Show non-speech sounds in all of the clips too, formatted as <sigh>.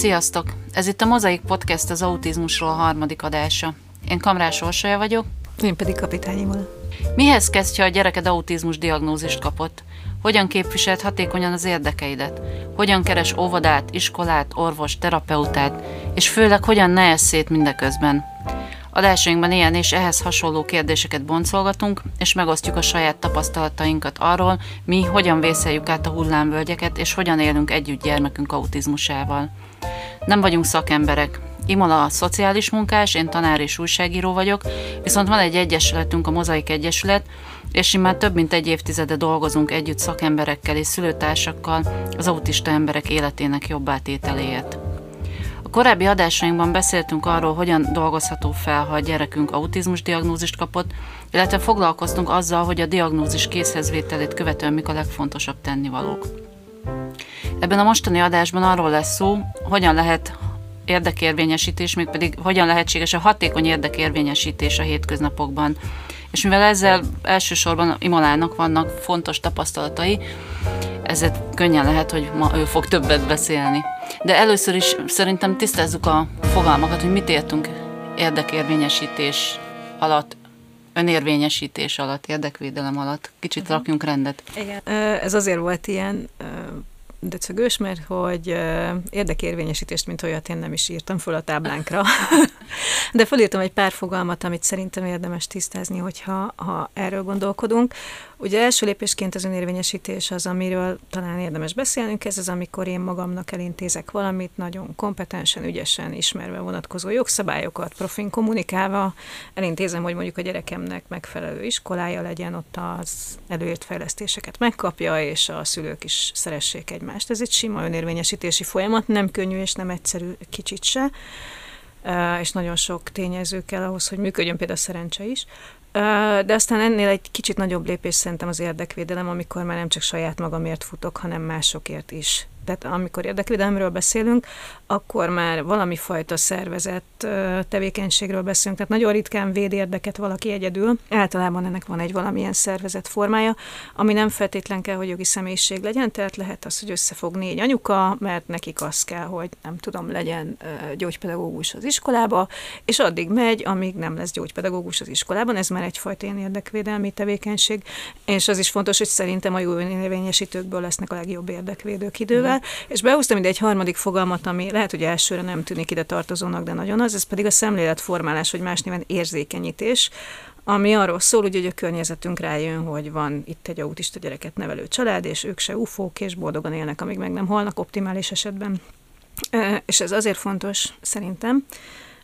Sziasztok! Ez itt a Mozaik Podcast az autizmusról harmadik adása. Én Kamrás Orsolya vagyok. Én pedig kapitányimmal. Mihez kezd, ha a gyereked autizmus diagnózist kapott? Hogyan képviselt hatékonyan az érdekeidet? Hogyan keres óvodát, iskolát, orvos, terapeutát? És főleg hogyan ne szét mindeközben? Adásainkban ilyen és ehhez hasonló kérdéseket boncolgatunk, és megosztjuk a saját tapasztalatainkat arról, mi hogyan vészeljük át a hullámvölgyeket, és hogyan élünk együtt gyermekünk autizmusával. Nem vagyunk szakemberek. Imola a szociális munkás, én tanár és újságíró vagyok, viszont van egy egyesületünk, a Mozaik Egyesület, és már több mint egy évtizede dolgozunk együtt szakemberekkel és szülőtársakkal az autista emberek életének jobb átételéért. A korábbi adásainkban beszéltünk arról, hogyan dolgozható fel, ha a gyerekünk autizmus diagnózist kapott, illetve foglalkoztunk azzal, hogy a diagnózis készhezvételét követően mik a legfontosabb tennivalók. Ebben a mostani adásban arról lesz szó, hogyan lehet érdekérvényesítés, mégpedig hogyan lehetséges a hatékony érdekérvényesítés a hétköznapokban. És mivel ezzel elsősorban Imolának vannak fontos tapasztalatai, ezért könnyen lehet, hogy ma ő fog többet beszélni. De először is szerintem tisztázzuk a fogalmakat, hogy mit értünk érdekérvényesítés alatt, önérvényesítés alatt, érdekvédelem alatt. Kicsit uh-huh. rakjunk rendet. Igen. Ez azért volt ilyen döcögős, mert hogy érdekérvényesítést, mint olyat én nem is írtam föl a táblánkra. <laughs> De fölírtam egy pár fogalmat, amit szerintem érdemes tisztázni, hogyha ha erről gondolkodunk. Ugye első lépésként az önérvényesítés az, amiről talán érdemes beszélnünk, ez az, amikor én magamnak elintézek valamit, nagyon kompetensen, ügyesen, ismerve vonatkozó jogszabályokat, profin kommunikálva, elintézem, hogy mondjuk a gyerekemnek megfelelő iskolája legyen, ott az előírt fejlesztéseket megkapja, és a szülők is szeressék egymást. Ez egy sima önérvényesítési folyamat, nem könnyű és nem egyszerű kicsit se és nagyon sok tényező kell ahhoz, hogy működjön, például a szerencse is. De aztán ennél egy kicsit nagyobb lépés szerintem az érdekvédelem, amikor már nem csak saját magamért futok, hanem másokért is tehát amikor érdekvédelemről beszélünk, akkor már valami fajta szervezett tevékenységről beszélünk, tehát nagyon ritkán véd érdeket valaki egyedül, általában ennek van egy valamilyen szervezett formája, ami nem feltétlen kell, hogy jogi személyiség legyen, tehát lehet az, hogy összefog négy anyuka, mert nekik az kell, hogy nem tudom, legyen gyógypedagógus az iskolába, és addig megy, amíg nem lesz gyógypedagógus az iskolában, ez már egyfajta ilyen érdekvédelmi tevékenység, és az is fontos, hogy szerintem a jó önérvényesítőkből lesznek a legjobb érdekvédők idővel, és behúztam ide egy harmadik fogalmat, ami lehet, hogy elsőre nem tűnik ide tartozónak, de nagyon az, ez pedig a szemléletformálás, vagy más néven érzékenyítés, ami arról szól, hogy a környezetünk rájön, hogy van itt egy autista gyereket nevelő család, és ők se ufók, és boldogan élnek, amíg meg nem halnak optimális esetben. És ez azért fontos szerintem,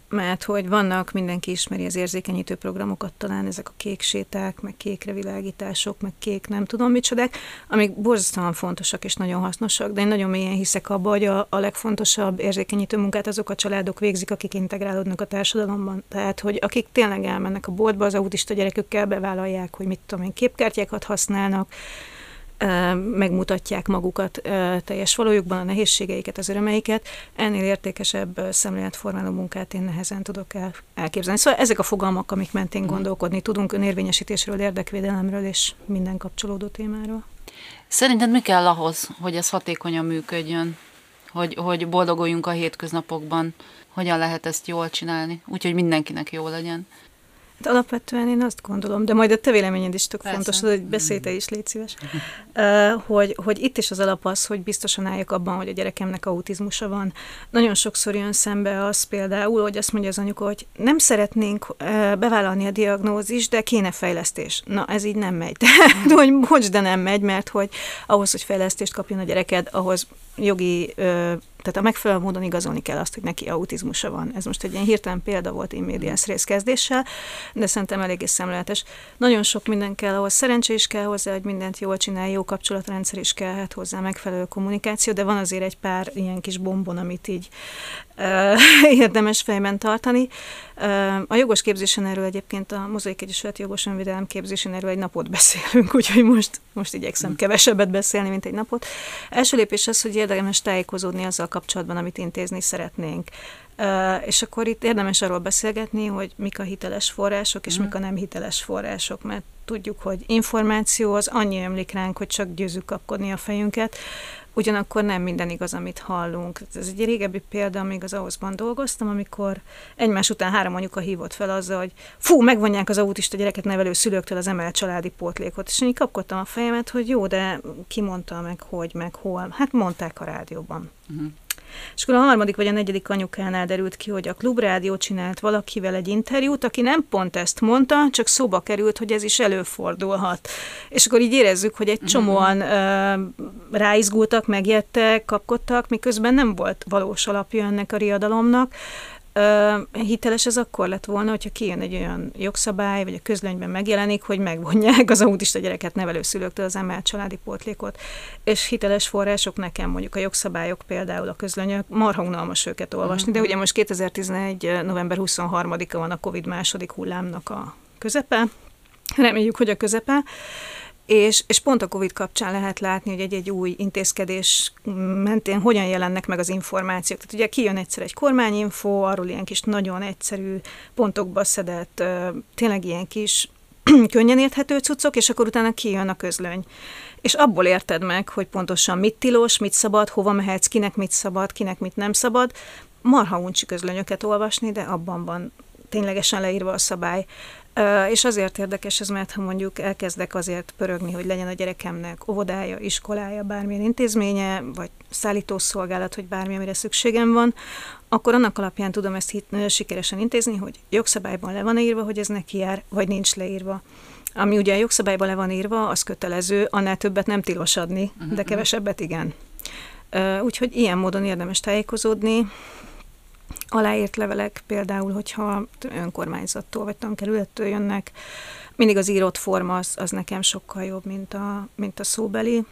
mert hogy vannak, mindenki ismeri az érzékenyítő programokat, talán ezek a kék séták, meg kékre világítások, meg kék nem tudom micsodák, amik borzasztóan fontosak és nagyon hasznosak, de én nagyon mélyen hiszek abba, hogy a, a legfontosabb érzékenyítő munkát azok a családok végzik, akik integrálódnak a társadalomban. Tehát, hogy akik tényleg elmennek a boltba az autista gyerekükkel, bevállalják, hogy mit tudom én, képkártyákat használnak, megmutatják magukat teljes valójukban, a nehézségeiket, az örömeiket. Ennél értékesebb szemléletformáló munkát én nehezen tudok el, elképzelni. Szóval ezek a fogalmak, amik mentén mhm. gondolkodni tudunk önérvényesítésről, érdekvédelemről és minden kapcsolódó témáról. Szerinted mi kell ahhoz, hogy ez hatékonyan működjön? Hogy, hogy boldoguljunk a hétköznapokban? Hogyan lehet ezt jól csinálni? Úgyhogy mindenkinek jó legyen. Hát alapvetően én azt gondolom, de majd a te véleményed is tök Persze. fontos, hogy beszélj is, légy szíves, hogy, hogy itt is az alap az, hogy biztosan álljak abban, hogy a gyerekemnek autizmusa van. Nagyon sokszor jön szembe az például, hogy azt mondja az anyuka, hogy nem szeretnénk bevállalni a diagnózis, de kéne fejlesztés. Na, ez így nem megy. <laughs> Tehát, hogy bocs, de nem megy, mert hogy ahhoz, hogy fejlesztést kapjon a gyereked, ahhoz jogi tehát a megfelelő módon igazolni kell azt, hogy neki autizmusa van. Ez most egy ilyen hirtelen példa volt én médiás mm. részkezdéssel, de szerintem eléggé szemléletes. Nagyon sok minden kell ahhoz, szerencsé is kell hozzá, hogy mindent jól csinál, jó kapcsolatrendszer is kell hát hozzá, megfelelő kommunikáció, de van azért egy pár ilyen kis bombon, amit így <laughs> érdemes fejben tartani. A jogos képzésen erről egyébként a Mozaik Egyesület jogos önvédelem képzésen erről egy napot beszélünk, <laughs> úgyhogy most, most igyekszem mm. kevesebbet beszélni, mint egy napot. Első lépés az, hogy érdemes tájékozódni azzal kapcsolatban, amit intézni szeretnénk. és akkor itt érdemes arról beszélgetni, hogy mik a hiteles források, és mm. mik a nem hiteles források, mert tudjuk, hogy információ az annyi ömlik ránk, hogy csak győzzük kapkodni a fejünket, ugyanakkor nem minden igaz, amit hallunk. Ez egy régebbi példa, még az ahhozban dolgoztam, amikor egymás után három anyuka hívott fel azzal, hogy fú, megvonják az autista gyereket nevelő szülőktől az emelt családi pótlékot. És én kapkodtam a fejemet, hogy jó, de ki mondta meg, hogy, meg hol. Hát mondták a rádióban. Uh-huh. És akkor a harmadik vagy a negyedik anyukánál derült ki, hogy a klubrádió csinált valakivel egy interjút, aki nem pont ezt mondta, csak szóba került, hogy ez is előfordulhat. És akkor így érezzük, hogy egy csomóan uh, ráizgultak, megjettek, kapkodtak, miközben nem volt valós alapja ennek a riadalomnak. Hiteles ez akkor lett volna, hogyha kijön egy olyan jogszabály, vagy a közlönyben megjelenik, hogy megvonják az autista gyereket nevelő szülőktől az emelt családi pótlékot. És hiteles források nekem, mondjuk a jogszabályok, például a közlönyök, marha unalmas őket olvasni, de ugye most 2011. november 23-a van a Covid második hullámnak a közepe, reméljük, hogy a közepe, és, és pont a COVID kapcsán lehet látni, hogy egy-egy új intézkedés mentén hogyan jelennek meg az információk. Tehát ugye kijön egyszer egy kormányinfo, arról ilyen kis nagyon egyszerű pontokba szedett, tényleg ilyen kis <clears throat> könnyen érthető cuccok, és akkor utána kijön a közlöny. És abból érted meg, hogy pontosan mit tilos, mit szabad, hova mehetsz, kinek mit szabad, kinek mit nem szabad. Marha uncsi közlönyöket olvasni, de abban van ténylegesen leírva a szabály. És azért érdekes ez, mert ha mondjuk elkezdek azért pörögni, hogy legyen a gyerekemnek óvodája, iskolája, bármilyen intézménye, vagy szállítószolgálat, hogy bármi, amire szükségem van, akkor annak alapján tudom ezt hit, sikeresen intézni, hogy jogszabályban le van írva, hogy ez neki jár, vagy nincs leírva. Ami ugye a jogszabályban le van írva, az kötelező, annál többet nem tilos adni, de mhm. kevesebbet igen. Úgyhogy ilyen módon érdemes tájékozódni, aláírt levelek például, hogyha önkormányzattól vagy tankerülettől jönnek, mindig az írott forma az, az nekem sokkal jobb, mint a, mint a szóbeli.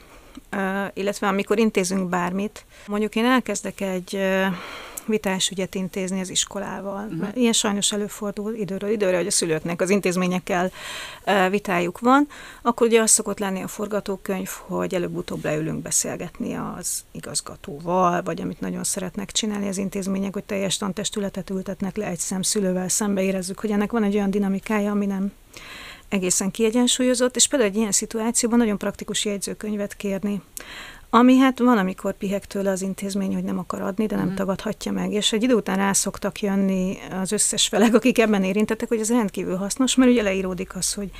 Illetve amikor intézünk bármit, mondjuk én elkezdek egy uh, vitásügyet intézni az iskolával. Uh-huh. Mert ilyen sajnos előfordul időről időre, hogy a szülőknek az intézményekkel vitájuk van, akkor ugye az szokott lenni a forgatókönyv, hogy előbb-utóbb leülünk beszélgetni az igazgatóval, vagy amit nagyon szeretnek csinálni az intézmények, hogy teljes tantestületet ültetnek le egy szemszülővel szembe, érezzük, hogy ennek van egy olyan dinamikája, ami nem egészen kiegyensúlyozott, és például egy ilyen szituációban nagyon praktikus jegyzőkönyvet kérni ami hát van, amikor pihek tőle az intézmény, hogy nem akar adni, de nem mm. tagadhatja meg. És egy idő után rá szoktak jönni az összes felek, akik ebben érintettek, hogy ez rendkívül hasznos, mert ugye leíródik az, hogy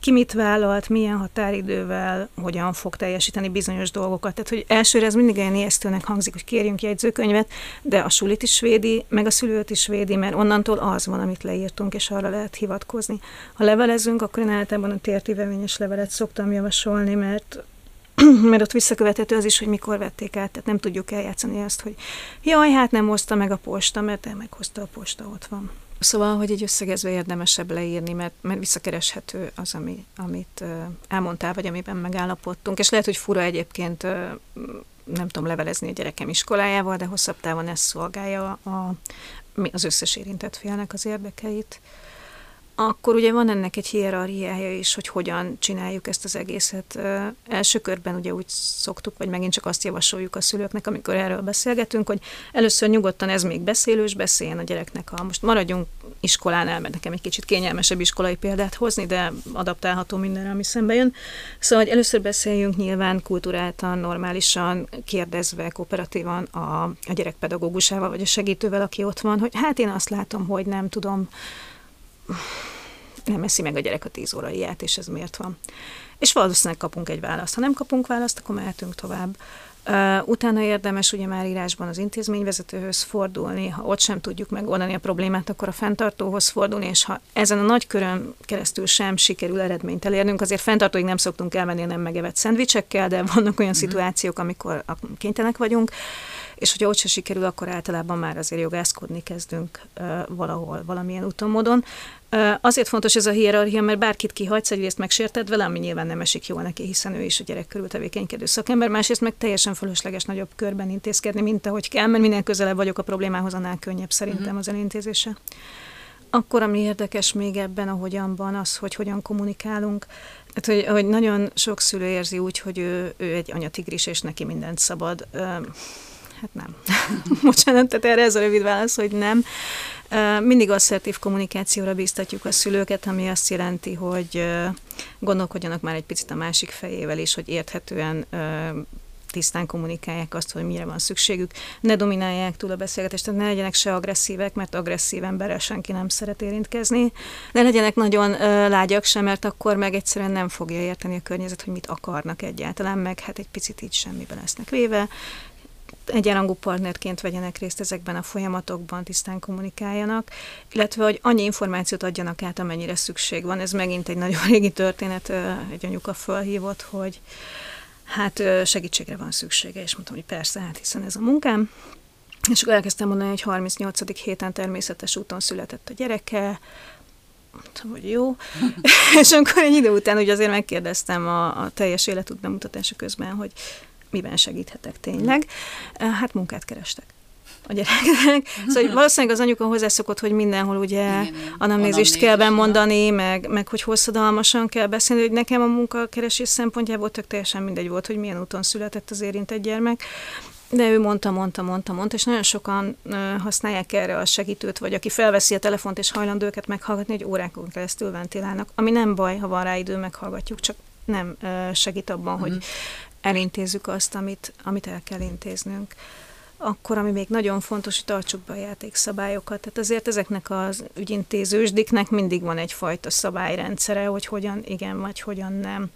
ki mit vállalt, milyen határidővel, hogyan fog teljesíteni bizonyos dolgokat. Tehát, hogy elsőre ez mindig olyan ijesztőnek hangzik, hogy kérjünk jegyzőkönyvet, de a sulit is védi, meg a szülőt is védi, mert onnantól az van, amit leírtunk, és arra lehet hivatkozni. Ha levelezünk, akkor én általában a tértívevényes levelet szoktam javasolni, mert <clears throat> mert ott visszakövethető az is, hogy mikor vették át, tehát nem tudjuk eljátszani azt, hogy jaj, hát nem hozta meg a posta, mert meghozta a posta, ott van. Szóval, hogy egy összegezve érdemesebb leírni, mert, mert visszakereshető az, ami, amit elmondtál, vagy amiben megállapodtunk. És lehet, hogy fura egyébként, nem tudom levelezni a gyerekem iskolájával, de hosszabb távon ez szolgálja a, az összes érintett félnek az érdekeit akkor ugye van ennek egy hierarchiája is, hogy hogyan csináljuk ezt az egészet. Első körben ugye úgy szoktuk, vagy megint csak azt javasoljuk a szülőknek, amikor erről beszélgetünk, hogy először nyugodtan ez még beszélős, beszéljen a gyereknek. A, most maradjunk iskolánál, mert nekem egy kicsit kényelmesebb iskolai példát hozni, de adaptálható mindenre, ami szembe jön. Szóval, hogy először beszéljünk nyilván kulturáltan, normálisan, kérdezve, kooperatívan a, a gyerek vagy a segítővel, aki ott van, hogy hát én azt látom, hogy nem tudom, nem eszi meg a gyerek a tíz óraiját, és ez miért van. És valószínűleg kapunk egy választ. Ha nem kapunk választ, akkor mehetünk tovább. Uh, utána érdemes ugye már írásban az intézményvezetőhöz fordulni, ha ott sem tudjuk megoldani a problémát, akkor a fenntartóhoz fordulni, és ha ezen a nagy körön keresztül sem sikerül eredményt elérnünk, azért fenntartóig nem szoktunk elmenni nem megevett szendvicsekkel, de vannak olyan mm. szituációk, amikor kénytelenek vagyunk, és hogyha ott se sikerül, akkor általában már azért jogászkodni kezdünk valahol, valamilyen úton, módon. Azért fontos ez a hierarchia, mert bárkit kihagysz, egyrészt megsérted vele, ami nyilván nem esik jól neki, hiszen ő is a gyerek körül tevékenykedő szakember, másrészt meg teljesen fölösleges nagyobb körben intézkedni, mint ahogy kell, mert minél közelebb vagyok a problémához, annál könnyebb szerintem uh-huh. az elintézése. Akkor, ami érdekes még ebben, ahogyanban, az, hogy hogyan kommunikálunk. Hát, hogy, hogy nagyon sok szülő érzi úgy, hogy ő, ő egy anyatigris, és neki mindent szabad. Hát nem. <laughs> Bocsánat, tehát erre ez a rövid válasz, hogy nem. Mindig asszertív kommunikációra bíztatjuk a szülőket, ami azt jelenti, hogy gondolkodjanak már egy picit a másik fejével is, hogy érthetően tisztán kommunikálják azt, hogy mire van szükségük, ne dominálják túl a beszélgetést, tehát ne legyenek se agresszívek, mert agresszív emberrel senki nem szeret érintkezni, ne legyenek nagyon uh, lágyak sem, mert akkor meg egyszerűen nem fogja érteni a környezet, hogy mit akarnak egyáltalán, meg hát egy picit így semmiben lesznek véve, egyenrangú partnerként vegyenek részt ezekben a folyamatokban, tisztán kommunikáljanak, illetve hogy annyi információt adjanak át, amennyire szükség van. Ez megint egy nagyon régi történet, egy anyuka fölhívott, hogy hát segítségre van szüksége, és mondtam, hogy persze, hát hiszen ez a munkám. És akkor elkezdtem mondani, hogy 38. héten természetes úton született a gyereke, mondtam, hogy jó. <laughs> és akkor egy idő után ugye azért megkérdeztem a, a teljes életút bemutatása közben, hogy miben segíthetek tényleg. Hát munkát kerestek a gyereknek. Szóval hogy valószínűleg az anyuka hozzászokott, hogy mindenhol ugye anamnézist kell bemondani, meg, meg hogy hosszadalmasan kell beszélni, hogy nekem a munkakeresés szempontjából tök teljesen mindegy volt, hogy milyen úton született az érintett gyermek. De ő mondta, mondta, mondta, mondta, és nagyon sokan használják erre a segítőt, vagy aki felveszi a telefont és hajlandó őket meghallgatni, hogy órákon keresztül ventilálnak. Ami nem baj, ha van rá idő, meghallgatjuk, csak nem segít abban, uh-huh. hogy mhm. Elintézzük azt, amit, amit el kell intéznünk akkor, ami még nagyon fontos, hogy tartsuk be a játékszabályokat. Tehát azért ezeknek az ügyintézősdiknek mindig van egyfajta szabályrendszere, hogy hogyan igen, vagy hogyan nem.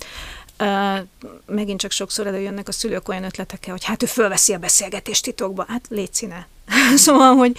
Uh, megint csak sokszor előjönnek a szülők olyan ötletekkel, hogy hát ő fölveszi a beszélgetést titokba. Hát légy színe, <laughs> szóval, hogy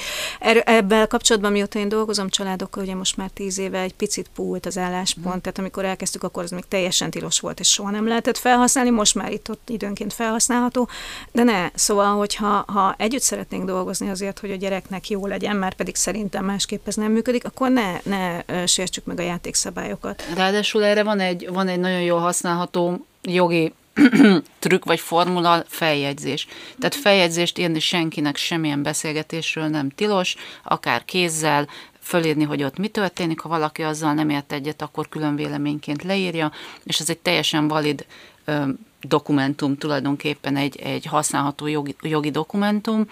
ebben kapcsolatban, mióta én dolgozom családokkal, ugye most már tíz éve egy picit púlt az álláspont, mm. tehát amikor elkezdtük, akkor az még teljesen tilos volt, és soha nem lehetett felhasználni, most már itt ott időnként felhasználható, de ne, szóval, hogyha ha együtt szeretnénk dolgozni azért, hogy a gyereknek jó legyen, már pedig szerintem másképp ez nem működik, akkor ne, ne sértsük meg a játékszabályokat. Ráadásul erre van egy, van egy nagyon jól használható jogi <clears throat> trükk vagy formula feljegyzés. Tehát feljegyzést írni senkinek semmilyen beszélgetésről nem tilos, akár kézzel, fölírni, hogy ott mi történik, ha valaki azzal nem ért egyet, akkor külön véleményként leírja, és ez egy teljesen valid ö, dokumentum, tulajdonképpen egy, egy használható jogi, jogi dokumentum,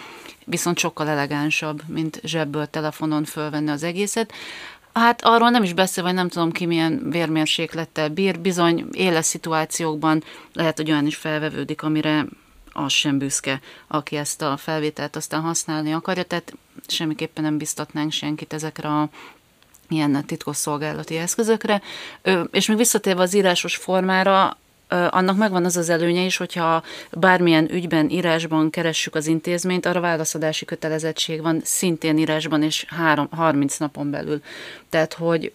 viszont sokkal elegánsabb, mint zsebből telefonon fölvenni az egészet. Hát arról nem is beszél, vagy nem tudom ki milyen vérmérséklettel bír. Bizony éles szituációkban lehet, hogy olyan is felvevődik, amire az sem büszke, aki ezt a felvételt aztán használni akarja, tehát semmiképpen nem biztatnánk senkit ezekre a ilyen titkosszolgálati eszközökre. És még visszatérve az írásos formára, annak megvan az az előnye is, hogyha bármilyen ügyben, írásban keressük az intézményt, arra válaszadási kötelezettség van szintén írásban és három, 30 napon belül. Tehát, hogy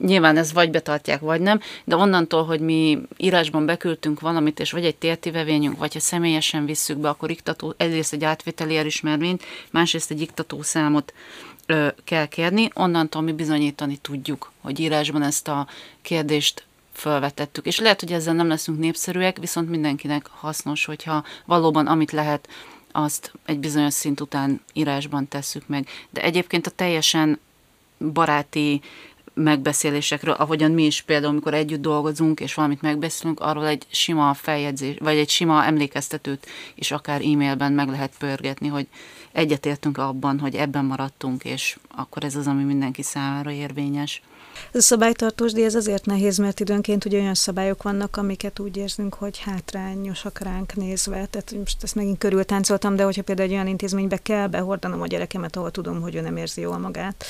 nyilván ez vagy betartják, vagy nem, de onnantól, hogy mi írásban beküldtünk valamit, és vagy egy térti vevényünk, vagy ha személyesen visszük be, akkor iktató, egyrészt egy átvételi elismervényt, másrészt egy iktató számot ö, kell kérni, onnantól mi bizonyítani tudjuk, hogy írásban ezt a kérdést felvetettük. És lehet, hogy ezzel nem leszünk népszerűek, viszont mindenkinek hasznos, hogyha valóban amit lehet, azt egy bizonyos szint után írásban tesszük meg. De egyébként a teljesen baráti megbeszélésekről, ahogyan mi is például, amikor együtt dolgozunk, és valamit megbeszélünk, arról egy sima feljegyzés, vagy egy sima emlékeztetőt is akár e-mailben meg lehet pörgetni, hogy egyetértünk abban, hogy ebben maradtunk, és akkor ez az, ami mindenki számára érvényes. Ez a szabálytartós díj ez azért nehéz, mert időnként ugye olyan szabályok vannak, amiket úgy érzünk, hogy hátrányosak ránk nézve. Tehát most ezt megint körül táncoltam, de hogyha például egy olyan intézménybe kell behordanom a gyerekemet, ahol tudom, hogy ő nem érzi jól magát,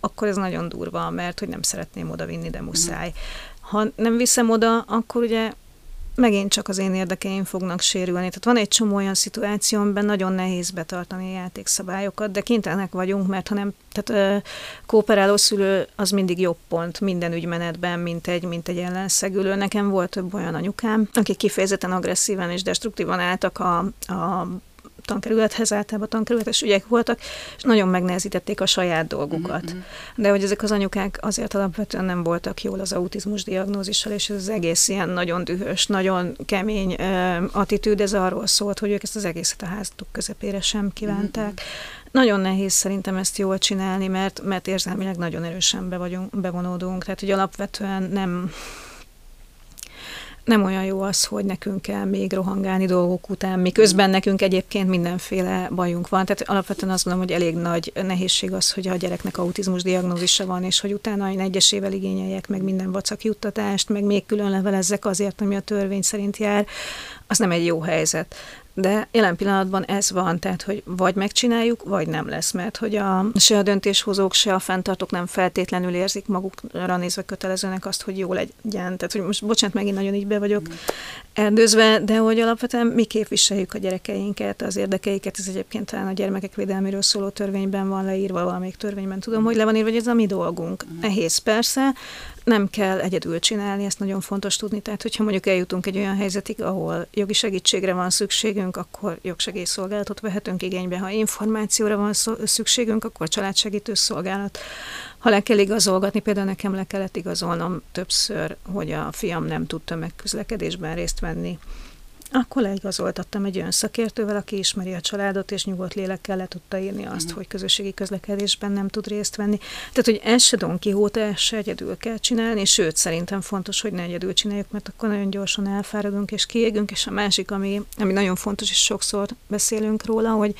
akkor ez nagyon durva, mert hogy nem szeretném oda vinni, de muszáj. Ha nem viszem oda, akkor ugye megint csak az én érdekeim fognak sérülni. Tehát van egy csomó olyan szituáció, amiben nagyon nehéz betartani a játékszabályokat, de kénytelenek vagyunk, mert ha nem, tehát ö, kooperáló szülő az mindig jobb pont minden ügymenetben, mint egy, mint egy ellenszegülő. Nekem volt több olyan anyukám, akik kifejezetten agresszíven és destruktívan álltak a, a tankerülethez, általában tankerületes ügyek voltak, és nagyon megnehezítették a saját dolgukat. Mm-hmm. De hogy ezek az anyukák azért alapvetően nem voltak jól az autizmus diagnózissal, és ez az egész ilyen nagyon dühös, nagyon kemény uh, attitűd, ez arról szólt, hogy ők ezt az egészet a házatuk közepére sem kívánták. Mm-hmm. Nagyon nehéz szerintem ezt jól csinálni, mert, mert érzelmileg nagyon erősen be vagyunk, bevonódunk, tehát hogy alapvetően nem nem olyan jó az, hogy nekünk kell még rohangálni dolgok után, miközben nekünk egyébként mindenféle bajunk van. Tehát alapvetően azt gondolom, hogy elég nagy nehézség az, hogy a gyereknek autizmus diagnózisa van, és hogy utána én egyesével igényeljek meg minden vacak juttatást, meg még külön levelezzek azért, ami a törvény szerint jár, az nem egy jó helyzet de jelen pillanatban ez van, tehát hogy vagy megcsináljuk, vagy nem lesz, mert hogy a, se a döntéshozók, se a fenntartók nem feltétlenül érzik magukra nézve kötelezőnek azt, hogy jó legyen. Tehát, hogy most bocsánat, megint nagyon így be vagyok erdőzve, de hogy alapvetően mi képviseljük a gyerekeinket, az érdekeiket, ez egyébként talán a gyermekek védelméről szóló törvényben van leírva, valamelyik törvényben tudom, hogy le van írva, hogy ez a mi dolgunk. Mm. Nehéz persze, nem kell egyedül csinálni, ezt nagyon fontos tudni. Tehát, hogyha mondjuk eljutunk egy olyan helyzetig, ahol jogi segítségre van szükségünk, akkor jogsegélyszolgálatot vehetünk igénybe. Ha információra van szükségünk, akkor családsegítő szolgálat. Ha le kell igazolgatni, például nekem le kellett igazolnom többször, hogy a fiam nem tud tömegközlekedésben részt venni akkor leigazoltattam egy olyan szakértővel, aki ismeri a családot, és nyugodt lélekkel le tudta írni azt, uh-huh. hogy közösségi közlekedésben nem tud részt venni. Tehát, hogy ez se Don Quixote, ezt se egyedül kell csinálni, sőt, szerintem fontos, hogy ne egyedül csináljuk, mert akkor nagyon gyorsan elfáradunk és kiégünk, és a másik, ami, ami nagyon fontos, és sokszor beszélünk róla, hogy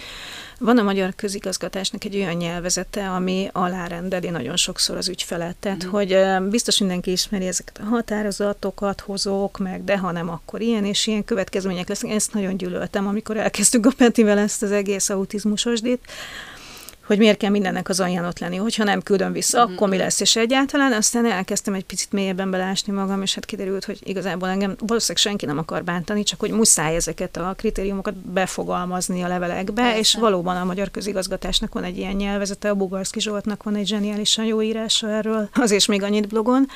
van a magyar közigazgatásnak egy olyan nyelvezete, ami alárendeli nagyon sokszor az ügyfelet. Tehát, mm. hogy biztos mindenki ismeri ezeket a határozatokat, hozók, meg de ha nem, akkor ilyen és ilyen következmények lesznek. Ezt nagyon gyűlöltem, amikor elkezdtük a Petivel ezt az egész autizmusosdit hogy miért kell mindennek az alján ott lenni, hogyha nem küldöm vissza, mm-hmm. akkor mi lesz, és egyáltalán aztán elkezdtem egy picit mélyebben belásni magam, és hát kiderült, hogy igazából engem valószínűleg senki nem akar bántani, csak hogy muszáj ezeket a kritériumokat befogalmazni a levelekbe, Persze. és valóban a magyar közigazgatásnak van egy ilyen nyelvezete, a Bugarszki Zsoltnak van egy zseniálisan jó írása erről, az és még annyit blogon,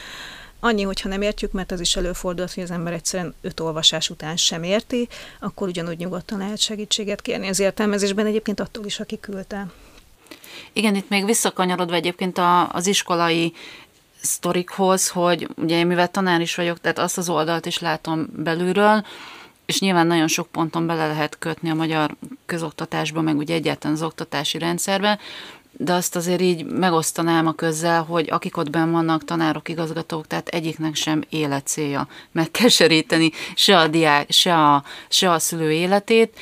Annyi, hogyha nem értjük, mert az is előfordul, hogy az ember egyszerűen öt olvasás után sem érti, akkor ugyanúgy nyugodtan lehet segítséget kérni az értelmezésben, egyébként attól is, aki küldte. Igen, itt még visszakanyarodva egyébként a, az iskolai sztorikhoz, hogy ugye én mivel tanár is vagyok, tehát azt az oldalt is látom belülről, és nyilván nagyon sok ponton bele lehet kötni a magyar közoktatásba, meg ugye egyáltalán az oktatási rendszerbe, de azt azért így megosztanám a közzel, hogy akik ott benn vannak, tanárok, igazgatók, tehát egyiknek sem életcélja megkeseríteni se a diák, se a, se a szülő életét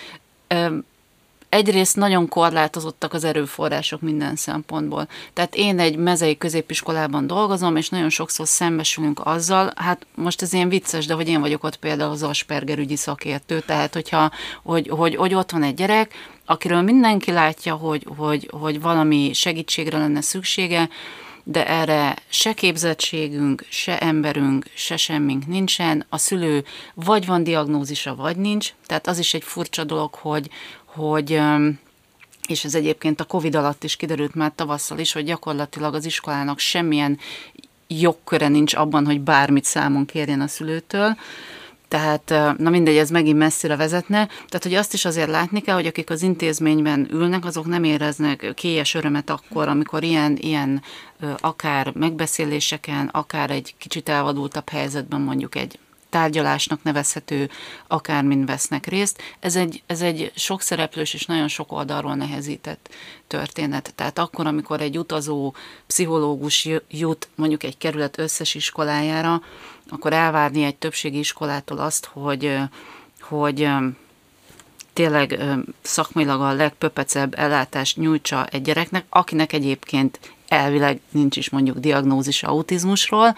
egyrészt nagyon korlátozottak az erőforrások minden szempontból. Tehát én egy mezei középiskolában dolgozom, és nagyon sokszor szembesülünk azzal, hát most ez ilyen vicces, de hogy én vagyok ott például az Asperger ügyi szakértő, tehát hogyha, hogy, hogy, hogy ott van egy gyerek, akiről mindenki látja, hogy, hogy, hogy valami segítségre lenne szüksége, de erre se képzettségünk, se emberünk, se semmink nincsen. A szülő vagy van diagnózisa, vagy nincs. Tehát az is egy furcsa dolog, hogy, hogy és ez egyébként a Covid alatt is kiderült már tavasszal is, hogy gyakorlatilag az iskolának semmilyen jogköre nincs abban, hogy bármit számon kérjen a szülőtől, tehát, na mindegy, ez megint messzire vezetne. Tehát, hogy azt is azért látni kell, hogy akik az intézményben ülnek, azok nem éreznek kélyes örömet akkor, amikor ilyen, ilyen akár megbeszéléseken, akár egy kicsit elvadultabb helyzetben mondjuk egy tárgyalásnak nevezhető, akármin vesznek részt. Ez egy, ez egy sok szereplős és nagyon sok oldalról nehezített történet. Tehát akkor, amikor egy utazó pszichológus jut mondjuk egy kerület összes iskolájára, akkor elvárni egy többségi iskolától azt, hogy, hogy tényleg szakmailag a legpöpecebb ellátást nyújtsa egy gyereknek, akinek egyébként elvileg nincs is mondjuk diagnózis autizmusról,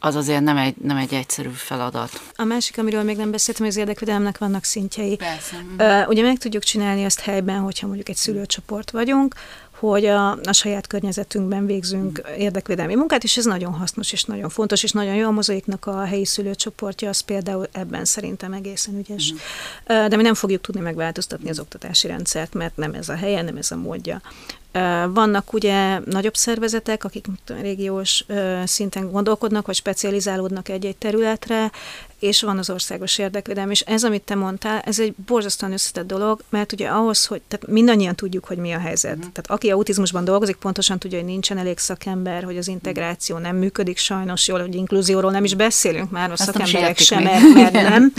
az azért nem egy, nem egy egyszerű feladat. A másik, amiről még nem beszéltem, hogy az érdekvédelemnek vannak szintjei. Persze. Uh, ugye meg tudjuk csinálni azt helyben, hogyha mondjuk egy szülőcsoport vagyunk, hogy a, a saját környezetünkben végzünk érdekvédelmi munkát, és ez nagyon hasznos, és nagyon fontos, és nagyon jó a mozaiknak a helyi szülőcsoportja, az például ebben szerintem egészen ügyes. Mm. De mi nem fogjuk tudni megváltoztatni az oktatási rendszert, mert nem ez a helye, nem ez a módja. Vannak ugye nagyobb szervezetek, akik régiós szinten gondolkodnak, vagy specializálódnak egy-egy területre, és van az országos érdekvédelem, és ez, amit te mondtál, ez egy borzasztóan összetett dolog, mert ugye ahhoz, hogy, tehát mindannyian tudjuk, hogy mi a helyzet. Uh-huh. Tehát aki autizmusban dolgozik, pontosan tudja, hogy nincsen elég szakember, hogy az integráció nem működik sajnos jól, hogy inkluzióról nem is beszélünk már, a Ezt szakemberek sem, mert, mert <laughs> nem.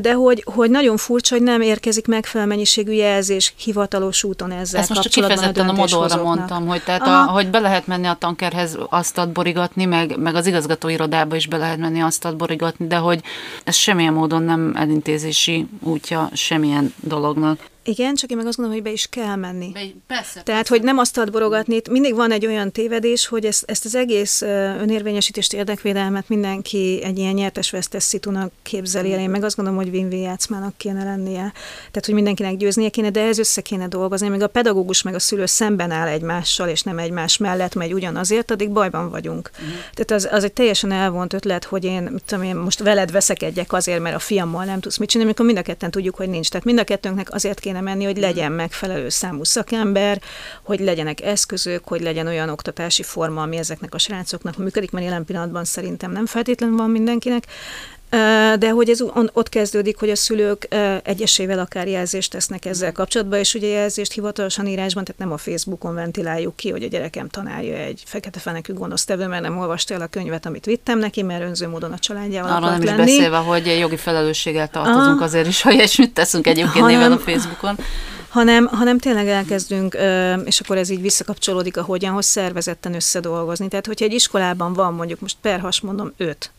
De hogy, hogy nagyon furcsa, hogy nem érkezik megfelelő mennyiségű jelzés hivatalos úton ezzel Ezt most kifejezetten a modorra mondtam, hogy, tehát a, hogy be lehet menni a tankerhez asztalt borigatni, meg, meg az igazgatóirodába is be lehet menni asztalt borigatni, de hogy ez semmilyen módon nem elintézési útja semmilyen dolognak. Igen, csak én meg azt gondolom, hogy be is kell menni. Be, persze. Tehát, persze. hogy nem azt borogatni. Mindig van egy olyan tévedés, hogy ezt, ezt az egész önérvényesítést, érdekvédelmet mindenki egy ilyen nyertes-vesztes szitunak képzeli el. Én meg azt gondolom, hogy win-win játszmának kéne lennie. Tehát, hogy mindenkinek győznie kéne, de ez össze kéne dolgozni. Még a pedagógus meg a szülő szemben áll egymással, és nem egymás mellett megy ugyanazért, addig bajban vagyunk. Uh-huh. Tehát az, az egy teljesen elvont ötlet, hogy én, mit tudom én, most veled veszekedjek azért, mert a fiammal nem tudsz mit csinálni, amikor mind a ketten tudjuk, hogy nincs. Tehát mind a kettőnknek azért kéne kéne menni, hogy legyen megfelelő számú szakember, hogy legyenek eszközök, hogy legyen olyan oktatási forma, ami ezeknek a srácoknak működik, mert jelen pillanatban szerintem nem feltétlenül van mindenkinek, de hogy ez ott kezdődik, hogy a szülők egyesével akár jelzést tesznek ezzel kapcsolatban, és ugye jelzést hivatalosan írásban, tehát nem a Facebookon ventiláljuk ki, hogy a gyerekem tanárja egy fekete fenekű gonosztevő, mert nem olvasta el a könyvet, amit vittem neki, mert önző módon a családjával Arra nem lenni. is beszélve, hogy jogi felelősséggel tartozunk ah, azért is, hogy ilyesmit teszünk egyébként hanem, néven a Facebookon hanem, hanem tényleg elkezdünk, és akkor ez így visszakapcsolódik a hogyanhoz szervezetten összedolgozni. Tehát, hogyha egy iskolában van mondjuk most perhas mondom öt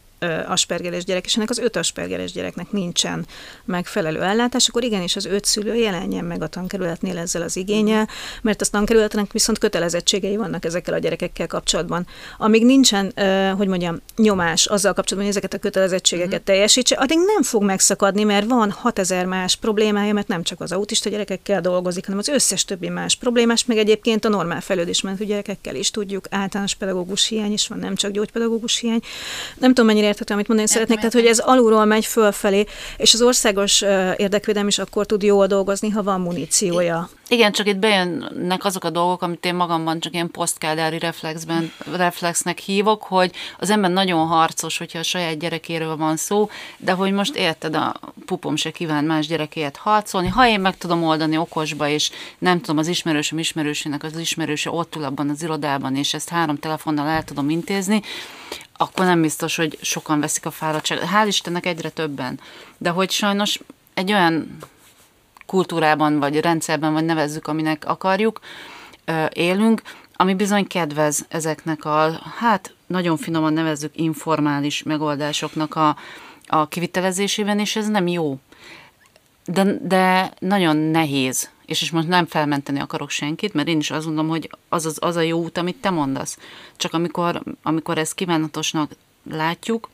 aspergeres gyerek, és ennek az öt aspergeres gyereknek nincsen megfelelő ellátás, akkor igenis az öt szülő jelenjen meg a tankerületnél ezzel az igényel, mert a tankerületnek viszont kötelezettségei vannak ezekkel a gyerekekkel kapcsolatban. Amíg nincsen, hogy mondjam, nyomás azzal kapcsolatban, hogy ezeket a kötelezettségeket mm. teljesítse, addig nem fog megszakadni, mert van 6000 más problémája, mert nem csak az autista gyerekekkel dolgozik, hanem az összes többi más problémás, meg egyébként a normál fejlődésmentű gyerekekkel is tudjuk, általános pedagógus hiány is van, nem csak gyógypedagógus hiány. Nem tudom, mennyire érthető, amit mondani szeretnék, tehát hogy ez alulról megy fölfelé, és az országos érdekvédelem is akkor tud jól dolgozni, ha van muníciója. Igen, csak itt bejönnek azok a dolgok, amit én magamban csak ilyen posztkádári reflexben, reflexnek hívok, hogy az ember nagyon harcos, hogyha a saját gyerekéről van szó, de hogy most érted, a pupom se kíván más gyerekéért harcolni. Ha én meg tudom oldani okosba, és nem tudom, az ismerősöm ismerősének az ismerőse ott ül abban az irodában, és ezt három telefonnal el tudom intézni, akkor nem biztos, hogy sokan veszik a fáradtságot. Hál' Istennek egyre többen. De hogy sajnos egy olyan kultúrában, vagy rendszerben, vagy nevezzük, aminek akarjuk, élünk, ami bizony kedvez ezeknek a, hát nagyon finoman nevezzük informális megoldásoknak a, a kivitelezésében, és ez nem jó. De, de nagyon nehéz és, és most nem felmenteni akarok senkit, mert én is azt mondom, hogy az, az, az a jó út, amit te mondasz. Csak amikor, amikor ezt kívánatosnak látjuk,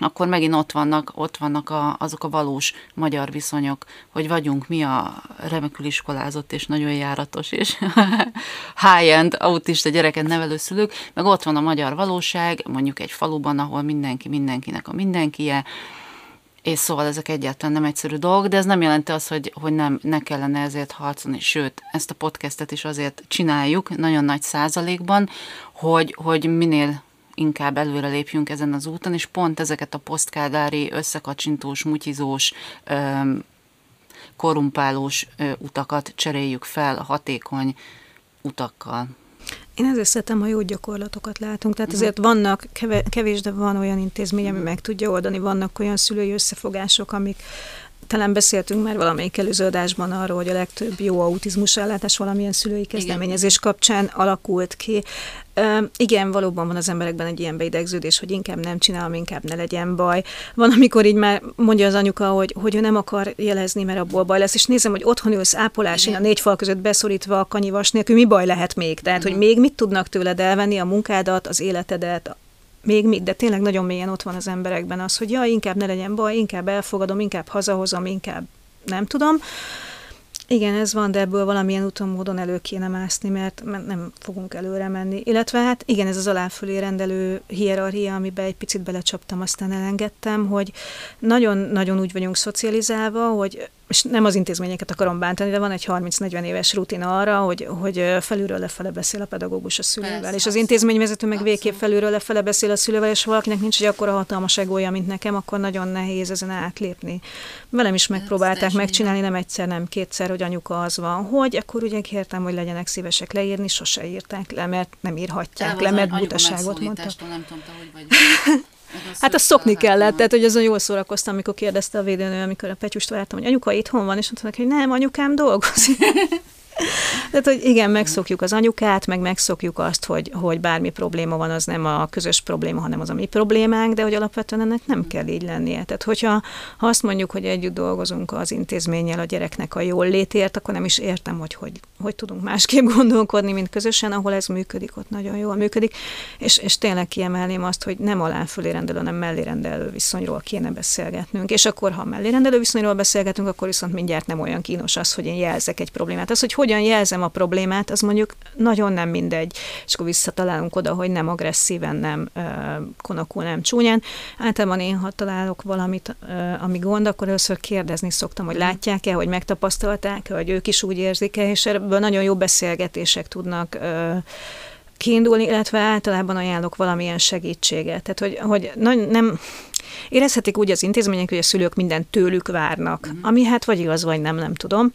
akkor megint ott vannak, ott vannak a, azok a valós magyar viszonyok, hogy vagyunk mi a remekül iskolázott és nagyon járatos és <laughs> high-end autista gyereket nevelő szülők, meg ott van a magyar valóság, mondjuk egy faluban, ahol mindenki mindenkinek a mindenkie, és szóval ezek egyáltalán nem egyszerű dolgok, de ez nem jelenti azt, hogy, hogy nem, ne kellene ezért harcolni, sőt, ezt a podcastet is azért csináljuk, nagyon nagy százalékban, hogy, hogy minél inkább előre lépjünk ezen az úton, és pont ezeket a posztkádári, összekacsintós, mutyizós, korumpálós utakat cseréljük fel hatékony utakkal. Én ezért szeretem, ha jó gyakorlatokat látunk. Tehát azért vannak, kevés, de van olyan intézmény, ami meg tudja oldani, vannak olyan szülői összefogások, amik, talán beszéltünk már valamelyik előző adásban arról, hogy a legtöbb jó autizmus ellátás valamilyen szülői kezdeményezés Igen. kapcsán alakult ki. Igen, valóban van az emberekben egy ilyen beidegződés, hogy inkább nem csinálom, inkább ne legyen baj. Van, amikor így már mondja az anyuka, hogy, hogy ő nem akar jelezni, mert abból baj lesz, és nézem, hogy otthon ülsz ápolásén, a négy fal között beszorítva a kanyivas nélkül, mi baj lehet még? Tehát, hogy még mit tudnak tőled elvenni a munkádat, az életedet, még mit, de tényleg nagyon mélyen ott van az emberekben az, hogy ja, inkább ne legyen baj, inkább elfogadom, inkább hazahozom, inkább nem tudom. Igen, ez van, de ebből valamilyen úton, módon elő kéne mászni, mert nem fogunk előre menni. Illetve hát igen, ez az aláfölé rendelő hierarchia, amiben egy picit belecsaptam, aztán elengedtem, hogy nagyon-nagyon úgy vagyunk szocializálva, hogy és nem az intézményeket akarom bántani, de van egy 30-40 éves rutin arra, hogy, hogy felülről lefele beszél a pedagógus a szülővel, Persze, és az intézményvezető meg végképp felülről lefele beszél a szülővel, és valakinek nincs egy akkora hatalmas egója, mint nekem, akkor nagyon nehéz ezen átlépni. Velem is megpróbálták megcsinálni, nem egyszer, nem kétszer, hogy anyuka az van, hogy akkor ugye kértem, hogy legyenek szívesek leírni, sose írták le, mert nem írhatják le, mert butaságot mondtak. Nem tudom, te hogy vagy. <laughs> Hát azt szokni kellett, tehát hogy azon jól szórakoztam, amikor kérdezte a védőnő, amikor a Petyust vártam, hogy anyuka itthon van, és mondta hogy nem, anyukám dolgozik. <laughs> Tehát, hogy igen, megszokjuk az anyukát, meg megszokjuk azt, hogy, hogy bármi probléma van, az nem a közös probléma, hanem az a mi problémánk, de hogy alapvetően ennek nem kell így lennie. Tehát, hogyha ha azt mondjuk, hogy együtt dolgozunk az intézménnyel a gyereknek a jól létért, akkor nem is értem, hogy hogy, hogy tudunk másképp <laughs> gondolkodni, mint közösen, ahol ez működik, ott nagyon jól működik. És, és tényleg kiemelném azt, hogy nem alá fölé rendelő, hanem mellé rendelő viszonyról kéne beszélgetnünk. És akkor, ha mellé rendelő viszonyról beszélgetünk, akkor viszont mindjárt nem olyan kínos az, hogy én jelzek egy problémát. Az, hogy hogyan jelzem a problémát, az mondjuk nagyon nem mindegy, és akkor visszatalálunk oda, hogy nem agresszíven, nem konokul, nem csúnyán. Általában én, ha találok valamit, ami gond, akkor először kérdezni szoktam, hogy látják-e, hogy megtapasztalták-e, hogy ők is úgy érzik-e, és ebből nagyon jó beszélgetések tudnak kiindulni, illetve általában ajánlok valamilyen segítséget. Tehát, hogy, hogy nem, érezhetik úgy az intézmények, hogy a szülők mindent tőlük várnak, mm. ami hát vagy igaz, vagy nem, nem tudom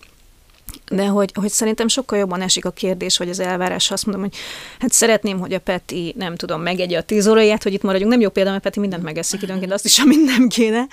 de hogy, hogy szerintem sokkal jobban esik a kérdés, vagy az elvárás, azt mondom, hogy hát szeretném, hogy a Peti, nem tudom, megegye a tíz óráját, hogy itt maradjunk. Nem jó példa, mert Peti mindent megeszik időnként, azt is, amit nem kéne.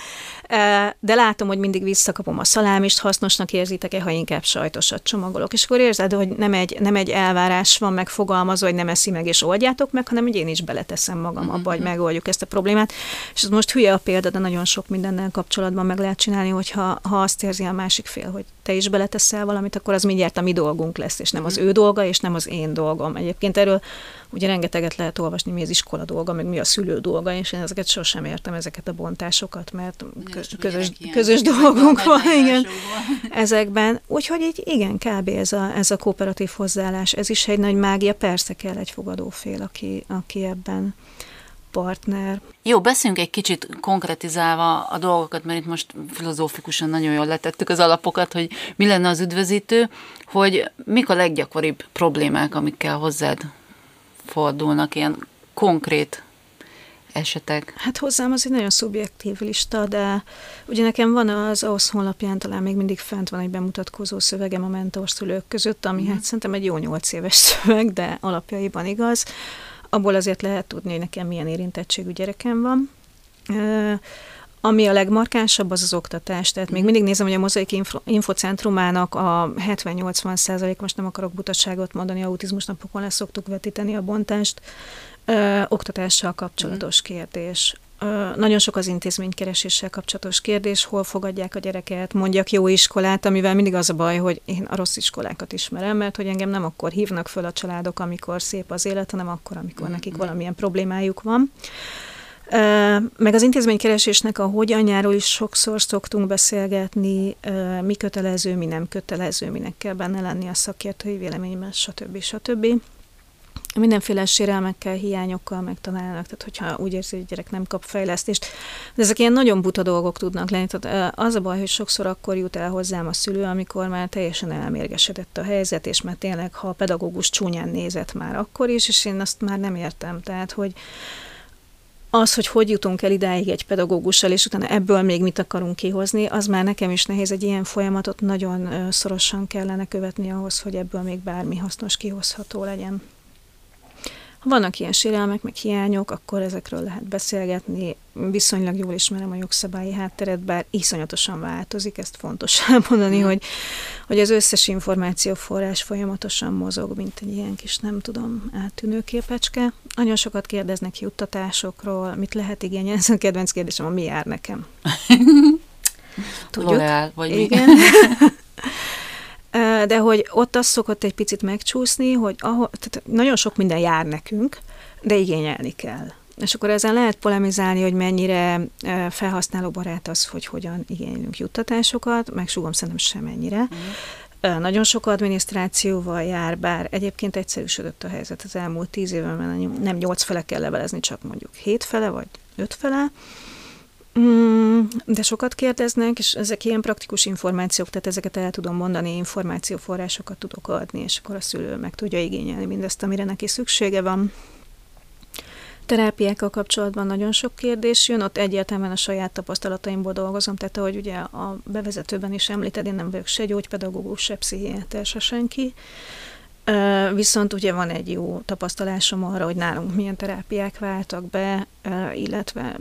De látom, hogy mindig visszakapom a szalámist, hasznosnak érzitek-e, ha inkább sajtosat csomagolok. És akkor érzed, hogy nem egy, nem egy elvárás van megfogalmazva, hogy nem eszi meg és oldjátok meg, hanem hogy én is beleteszem magam abba, hogy mhm. megoldjuk ezt a problémát. És ez most hülye a példa, de nagyon sok mindennel kapcsolatban meg lehet csinálni, hogyha ha azt érzi a másik fél, hogy te is beleteszel valamit, akkor az mindjárt a mi dolgunk lesz, és nem az mhm. ő dolga, és nem az én dolgom. Egyébként erről ugye rengeteget lehet olvasni, mi az iskola dolga, meg mi a szülő dolga, és én ezeket sosem értem, ezeket a bontásokat, mert közös, közös dolgunk van, igen, ezekben. Úgyhogy így igen, kb. ez a, ez a kooperatív hozzáállás, ez is egy nagy mágia, persze kell egy fogadófél, aki, aki ebben partner. Jó, beszéljünk egy kicsit konkretizálva a dolgokat, mert itt most filozófikusan nagyon jól letettük az alapokat, hogy mi lenne az üdvözítő, hogy mik a leggyakoribb problémák, amikkel hozzád fordulnak, ilyen konkrét esetek? Hát hozzám az egy nagyon szubjektív lista, de ugye nekem van az AOSZ honlapján talán még mindig fent van egy bemutatkozó szövegem a mentorszülők között, ami mm. hát szerintem egy jó nyolc éves <laughs> szöveg, de alapjaiban igaz abból azért lehet tudni, hogy nekem milyen érintettségű gyerekem van. Ami a legmarkánsabb, az az oktatás. Tehát még mhm. mindig nézem, hogy a Mozaik Info, Infocentrumának a 70-80 százalék, most nem akarok butaságot mondani, autizmus napokon lesz szoktuk vetíteni a bontást, ö, oktatással kapcsolatos mm. kérdés. Nagyon sok az intézménykereséssel kapcsolatos kérdés, hol fogadják a gyereket, mondjak jó iskolát, amivel mindig az a baj, hogy én a rossz iskolákat ismerem, mert hogy engem nem akkor hívnak föl a családok, amikor szép az élet, hanem akkor, amikor mm-hmm. nekik valamilyen problémájuk van. Meg az intézménykeresésnek a hogyanjáról is sokszor szoktunk beszélgetni, mi kötelező, mi nem kötelező, minek kell benne lenni a szakértői véleményben, stb. stb mindenféle sérelmekkel, hiányokkal megtalálnak, tehát hogyha úgy érzi, hogy a gyerek nem kap fejlesztést. De ezek ilyen nagyon buta dolgok tudnak lenni. Tehát az a baj, hogy sokszor akkor jut el hozzám a szülő, amikor már teljesen elmérgesedett a helyzet, és már tényleg, ha a pedagógus csúnyán nézett már akkor is, és én azt már nem értem. Tehát, hogy az, hogy hogy jutunk el idáig egy pedagógussal, és utána ebből még mit akarunk kihozni, az már nekem is nehéz. Egy ilyen folyamatot nagyon szorosan kellene követni ahhoz, hogy ebből még bármi hasznos kihozható legyen. Ha vannak ilyen sérelmek, meg hiányok, akkor ezekről lehet beszélgetni. Viszonylag jól ismerem a jogszabályi hátteret, bár iszonyatosan változik, ezt fontos <laughs> elmondani, mm. hogy, hogy az összes információforrás folyamatosan mozog, mint egy ilyen kis, nem tudom, áttűnő képecske. Nagyon sokat kérdeznek juttatásokról, mit lehet igényelni. Ez a kedvenc kérdésem, a mi jár nekem. <laughs> Tudjuk? Lorel, vagy Igen. <laughs> de hogy ott az szokott egy picit megcsúszni, hogy ahol, tehát nagyon sok minden jár nekünk, de igényelni kell. És akkor ezen lehet polemizálni, hogy mennyire felhasználóbarát az, hogy hogyan igénylünk juttatásokat, meg sugom szerintem semennyire. Mm. Nagyon sok adminisztrációval jár, bár egyébként egyszerűsödött a helyzet az elmúlt tíz évben, nem nyolc fele kell levelezni, csak mondjuk hét fele vagy öt fele. Mm, de sokat kérdeznek, és ezek ilyen praktikus információk, tehát ezeket el tudom mondani, információforrásokat tudok adni, és akkor a szülő meg tudja igényelni mindezt, amire neki szüksége van. Terápiákkal kapcsolatban nagyon sok kérdés jön, ott egyértelműen a saját tapasztalataimból dolgozom, tehát ahogy ugye a bevezetőben is említed, én nem vagyok se gyógypedagógus, se pszichiáter, se senki, Viszont ugye van egy jó tapasztalásom arra, hogy nálunk milyen terápiák váltak be, illetve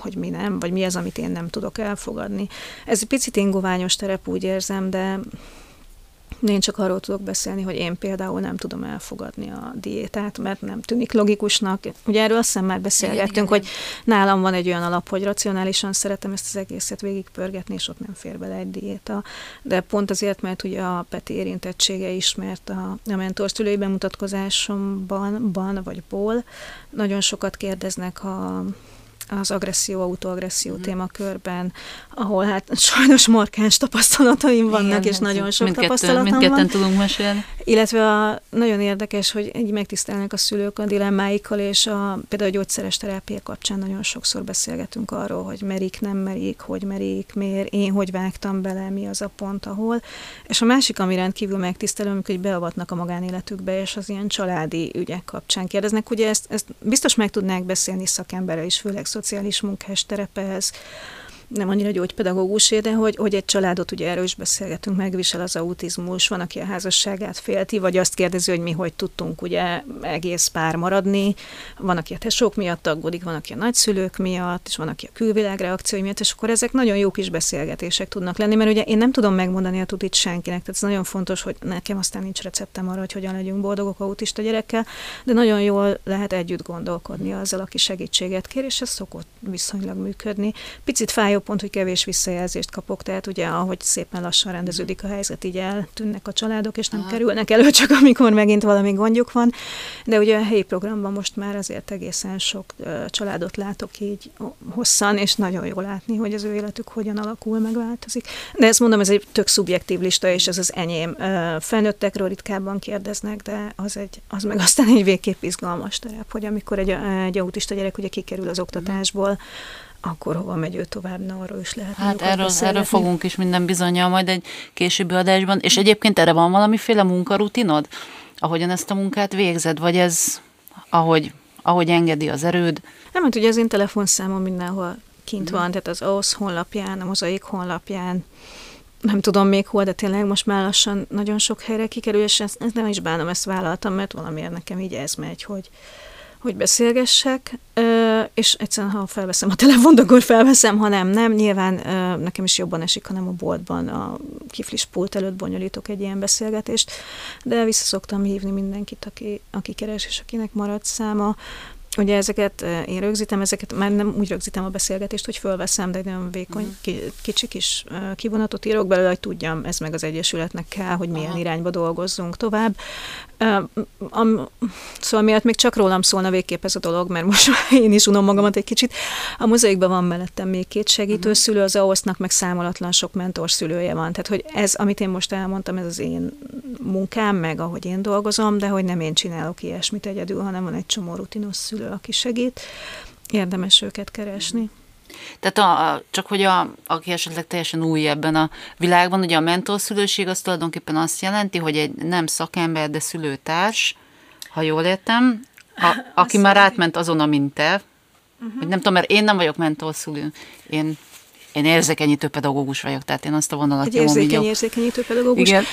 hogy mi nem, vagy mi az, amit én nem tudok elfogadni. Ez egy picit ingoványos terep, úgy érzem, de én csak arról tudok beszélni, hogy én például nem tudom elfogadni a diétát, mert nem tűnik logikusnak. Ugye erről azt hiszem már beszélgettünk, igen, igen, hogy nálam van egy olyan alap, hogy racionálisan szeretem ezt az egészet végigpörgetni, és ott nem fér bele egy diéta. De pont azért, mert ugye a Peti érintettsége ismert a, a mentorszülői bemutatkozásomban, ban vagy ból. Nagyon sokat kérdeznek a az agresszió, autoagresszió mm. témakörben, ahol hát sajnos markáns tapasztalataim vannak, Igen, és hát nagyon sok mindkettő, tapasztalatom mindketten van. tudunk mesélni. Illetve a, nagyon érdekes, hogy így megtisztelnek a szülők a dilemmáikkal, és a, például a gyógyszeres terápia kapcsán nagyon sokszor beszélgetünk arról, hogy merik, nem merik, hogy merik, miért, én hogy vágtam bele, mi az a pont, ahol. És a másik, ami rendkívül megtisztelő, hogy beavatnak a magánéletükbe, és az ilyen családi ügyek kapcsán kérdeznek. Ugye ezt, ezt biztos meg tudnák beszélni szakemberrel is, főleg szociális munkás terepez, nem annyira gyógypedagógusé, de hogy, hogy egy családot, ugye erről is beszélgetünk, megvisel az autizmus, van, aki a házasságát félti, vagy azt kérdezi, hogy mi hogy tudtunk ugye egész pár maradni, van, aki a tesók miatt aggódik, van, aki a nagyszülők miatt, és van, aki a külvilág reakciói miatt, és akkor ezek nagyon jó kis beszélgetések tudnak lenni, mert ugye én nem tudom megmondani a tutit senkinek, tehát ez nagyon fontos, hogy nekem aztán nincs receptem arra, hogy hogyan legyünk boldogok autista gyerekkel, de nagyon jól lehet együtt gondolkodni azzal, aki segítséget kér, és ez szokott viszonylag működni. Picit fájó pont, hogy kevés visszajelzést kapok, tehát ugye ahogy szépen lassan rendeződik a helyzet, így eltűnnek a családok, és nem Aha. kerülnek elő, <laughs> csak amikor megint valami gondjuk van. De ugye a helyi programban most már azért egészen sok családot látok így hosszan, és nagyon jó látni, hogy az ő életük hogyan alakul, megváltozik. De ezt mondom, ez egy tök szubjektív lista, és ez az enyém. Felnőttekről ritkábban kérdeznek, de az, egy, az meg aztán egy végképp izgalmas terep, hogy amikor egy, egy autista gyerek ugye kikerül az oktatásból, akkor hova megy ő tovább, na arról is lehet. Hát erről, erről fogunk is minden bizonyal majd egy későbbi adásban. És egyébként erre van valamiféle munkarutinod, ahogyan ezt a munkát végzed, vagy ez ahogy, ahogy engedi az erőd? Nem, mert ugye az én telefonszámom mindenhol kint mm. van, tehát az OSZ honlapján, a mozaik honlapján, nem tudom még hol, de tényleg most már lassan nagyon sok helyre kikerül, és ezt, ezt nem is bánom, ezt vállaltam, mert valamiért nekem így ez megy, hogy, hogy beszélgessek, és egyszerűen, ha felveszem a telefont, akkor felveszem, ha nem, nem. Nyilván nekem is jobban esik, hanem a boltban a kiflis pult előtt bonyolítok egy ilyen beszélgetést, de vissza szoktam hívni mindenkit, aki, aki keres, és akinek marad száma. Ugye ezeket én rögzítem, ezeket már nem úgy rögzítem a beszélgetést, hogy fölveszem, de egy nagyon vékony, uh-huh. kicsi kis kivonatot írok belőle, hogy tudjam, ez meg az Egyesületnek kell, hogy milyen Aha. irányba dolgozzunk tovább. Um, szóval miatt még csak rólam szólna végképp ez a dolog, mert most <laughs> én is unom magamat egy kicsit. A mozaikban van mellettem még két segítőszülő, az AOSZ-nak meg számolatlan sok mentorszülője van. Tehát, hogy ez, amit én most elmondtam, ez az én munkám, meg ahogy én dolgozom, de hogy nem én csinálok ilyesmit egyedül, hanem van egy csomó rutinos szülő, aki segít. Érdemes őket keresni. Tehát a, csak hogy a, aki esetleg teljesen új ebben a világban, ugye a mentorszülőség az tulajdonképpen azt jelenti, hogy egy nem szakember, de szülőtárs, ha jól értem, a, <laughs> aki már átment azon, amint te, uh-huh. nem tudom, mert én nem vagyok mentorszülő, én én érzékenyítő pedagógus vagyok, tehát én azt a vonalat Egy érzékeny, érzékenyítő pedagógus. Igen.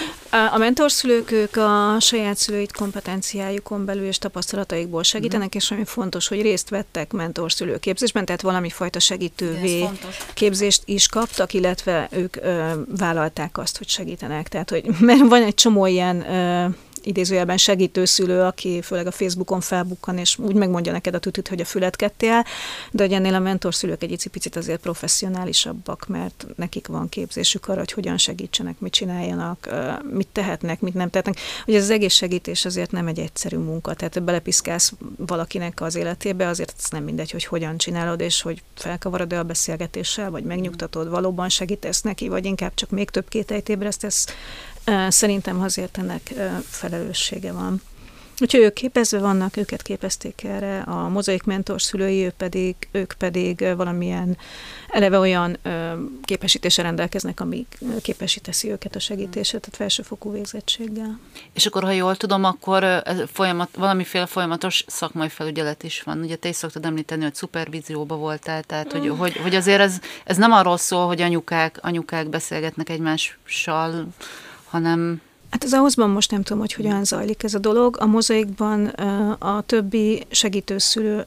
A mentorszülők, ők a saját szülőit kompetenciájukon belül és tapasztalataikból segítenek, mm. és ami fontos, hogy részt vettek mentorszülő képzésben, tehát valami fajta segítővé képzést is kaptak, illetve ők ö, vállalták azt, hogy segítenek. Tehát, hogy <laughs> mert van egy csomó ilyen ö, idézőjelben segítőszülő, aki főleg a Facebookon felbukkan, és úgy megmondja neked a tütüt, hogy a fület kettél, de hogy ennél a mentorszülők egy picit azért professzionálisabbak, mert nekik van képzésük arra, hogy hogyan segítsenek, mit csináljanak, mit tehetnek, mit nem tehetnek. Ugye az egész segítés azért nem egy egyszerű munka, tehát belepiszkálsz valakinek az életébe, azért ez nem mindegy, hogy hogyan csinálod, és hogy felkavarod-e a beszélgetéssel, vagy megnyugtatod, valóban segítesz neki, vagy inkább csak még több kételyt ébresztesz Szerintem azért ennek felelőssége van. Úgyhogy ők képezve vannak, őket képezték erre, a mozaik mentor szülői, ők pedig, ők pedig valamilyen eleve olyan ö, képesítése rendelkeznek, ami képesíteszi őket a segítésre, tehát felsőfokú végzettséggel. És akkor, ha jól tudom, akkor folyamat, valamiféle folyamatos szakmai felügyelet is van. Ugye te is szoktad említeni, hogy szupervízióba voltál, tehát hogy, mm. hogy, hogy azért ez, ez nem arról szól, hogy anyukák, anyukák beszélgetnek egymással, hanem Hát az ahhozban most nem tudom, hogy hogyan zajlik ez a dolog. A mozaikban a többi segítőszülő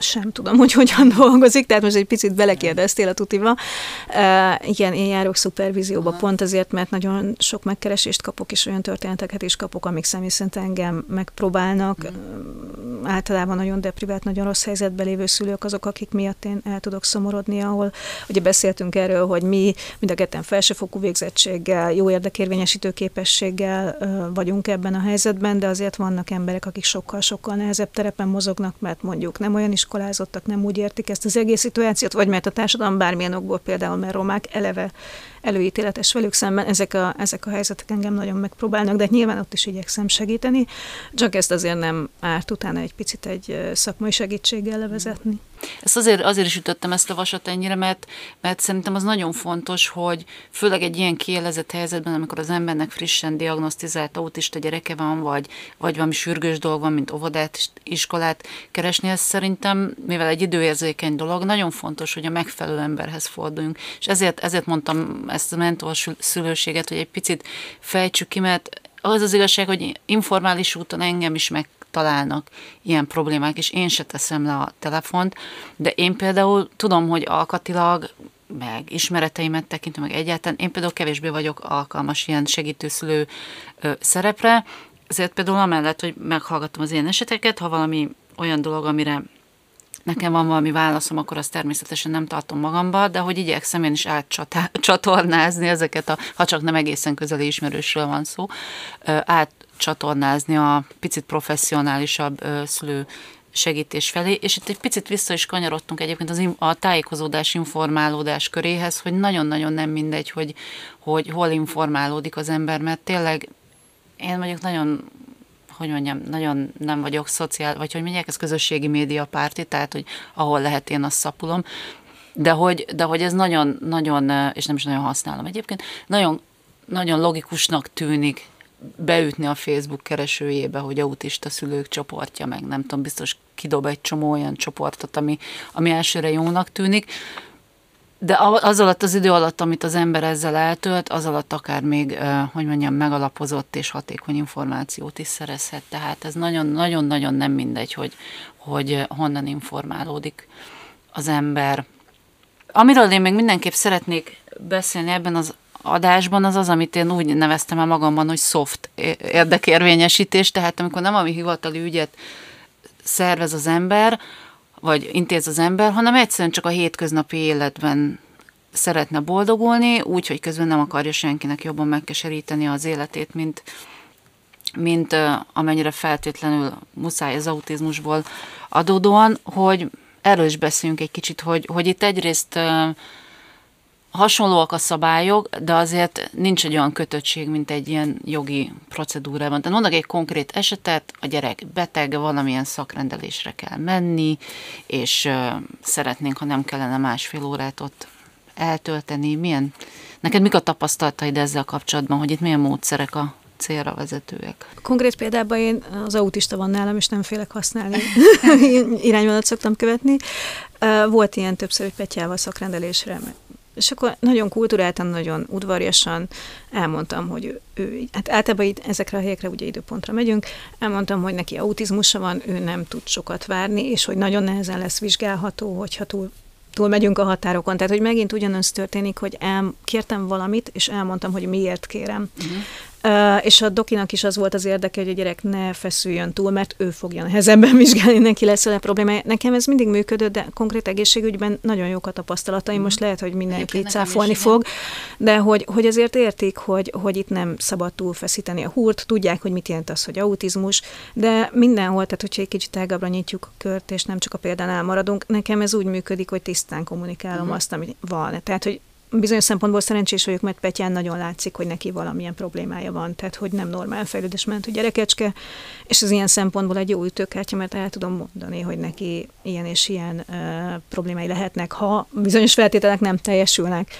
sem tudom, hogy hogyan <laughs> dolgozik, tehát most egy picit belekérdeztél a tutiba. Uh, igen, én járok szupervízióba Aha. pont azért, mert nagyon sok megkeresést kapok, és olyan történeteket is kapok, amik személy szerint engem megpróbálnak. Uh, általában nagyon deprivált, nagyon rossz helyzetben lévő szülők azok, akik miatt én el tudok szomorodni, ahol ugye beszéltünk erről, hogy mi mind a ketten felsőfokú végzettséggel, jó érdekérvényesítő képességgel vagyunk ebben a helyzetben, de azért vannak emberek, akik sokkal-sokkal nehezebb terepen mozognak, mert mondjuk nem olyan is iskolázottak nem úgy értik ezt az egész szituációt, vagy mert a társadalom bármilyen okból, például mert romák eleve előítéletes velük szemben, ezek a, ezek a helyzetek engem nagyon megpróbálnak, de nyilván ott is igyekszem segíteni, csak ezt azért nem árt utána egy picit egy szakmai segítséggel levezetni. Ezt azért, azért is ütöttem ezt a vasat ennyire, mert, mert szerintem az nagyon fontos, hogy főleg egy ilyen kielezett helyzetben, amikor az embernek frissen diagnosztizált autista gyereke van, vagy, vagy valami sürgős dolog van, mint óvodát, iskolát keresni, ez szerintem, mivel egy időérzékeny dolog, nagyon fontos, hogy a megfelelő emberhez forduljunk. És ezért, ezért mondtam ezt a mentor szülőséget, hogy egy picit fejtsük ki, mert az az igazság, hogy informális úton engem is meg találnak ilyen problémák, és én se teszem le a telefont, de én például tudom, hogy alkatilag, meg ismereteimet tekintve, meg egyáltalán, én például kevésbé vagyok alkalmas ilyen segítőszülő szerepre, ezért például amellett, hogy meghallgatom az ilyen eseteket, ha valami olyan dolog, amire nekem van valami válaszom, akkor azt természetesen nem tartom magamba, de hogy igyekszem én is átcsatornázni <laughs> ezeket, a, ha csak nem egészen közeli ismerősről van szó, átcsatornázni a picit professzionálisabb szülő segítés felé, és itt egy picit vissza is kanyarodtunk egyébként az, a tájékozódás, informálódás köréhez, hogy nagyon-nagyon nem mindegy, hogy, hogy hol informálódik az ember, mert tényleg én mondjuk nagyon hogy mondjam, nagyon nem vagyok szociál, vagy hogy mondják, ez közösségi média párti, tehát, hogy ahol lehet, én azt szapulom, de hogy, de hogy ez nagyon, nagyon, és nem is nagyon használom egyébként, nagyon, nagyon logikusnak tűnik beütni a Facebook keresőjébe, hogy autista szülők csoportja, meg nem tudom, biztos kidob egy csomó olyan csoportot, ami, ami elsőre jónak tűnik, de az alatt az idő alatt, amit az ember ezzel eltölt, az alatt akár még, hogy mondjam, megalapozott és hatékony információt is szerezhet. Tehát ez nagyon-nagyon-nagyon nem mindegy, hogy, hogy honnan informálódik az ember. Amiről én még mindenképp szeretnék beszélni ebben az adásban, az az, amit én úgy neveztem el magamban, hogy soft érdekérvényesítés, tehát amikor nem ami hivatali ügyet szervez az ember, vagy intéz az ember, hanem egyszerűen csak a hétköznapi életben szeretne boldogulni, úgy, hogy közben nem akarja senkinek jobban megkeseríteni az életét, mint, mint amennyire feltétlenül muszáj az autizmusból adódóan, hogy erről is beszéljünk egy kicsit, hogy, hogy itt egyrészt hasonlóak a szabályok, de azért nincs egy olyan kötöttség, mint egy ilyen jogi procedúrában. Tehát mondok egy konkrét esetet, a gyerek beteg, valamilyen szakrendelésre kell menni, és uh, szeretnénk, ha nem kellene másfél órát ott eltölteni. Milyen, neked mik a tapasztalataid ezzel kapcsolatban, hogy itt milyen módszerek a célra vezetőek? Konkrét példában én az autista van nálam, és nem félek használni. <laughs> Irányvonalat szoktam követni. Volt ilyen többször, hogy Petyával szakrendelésre és akkor nagyon kulturáltan, nagyon udvarjasan elmondtam, hogy ő, ő hát általában itt ezekre a helyekre ugye időpontra megyünk, elmondtam, hogy neki autizmusa van, ő nem tud sokat várni, és hogy nagyon nehezen lesz vizsgálható, hogyha túl túl megyünk a határokon. Tehát, hogy megint ugyanaz történik, hogy el, kértem valamit, és elmondtam, hogy miért kérem. Uh-huh. Uh, és a dokinak is az volt az érdeke, hogy a gyerek ne feszüljön túl, mert ő fogja nehezebben <laughs> vizsgálni, neki lesz a problémája. Nekem ez mindig működött, de konkrét egészségügyben nagyon jók a tapasztalataim, mm. most lehet, hogy mindenki cáfolni fog, de hogy, hogy azért értik, hogy, hogy itt nem szabad túlfeszíteni a húrt, tudják, hogy mit jelent az, hogy autizmus, de mindenhol, tehát hogyha egy kicsit tágabbra nyitjuk a kört, és nem csak a példánál maradunk, nekem ez úgy működik, hogy tisztán kommunikálom mm. azt, amit van. Tehát, hogy bizonyos szempontból szerencsés vagyok, mert Petyán nagyon látszik, hogy neki valamilyen problémája van, tehát hogy nem normál fejlődésmentű gyerekecske, és az ilyen szempontból egy jó ütőkártya, mert el tudom mondani, hogy neki ilyen és ilyen uh, problémái lehetnek, ha bizonyos feltételek nem teljesülnek.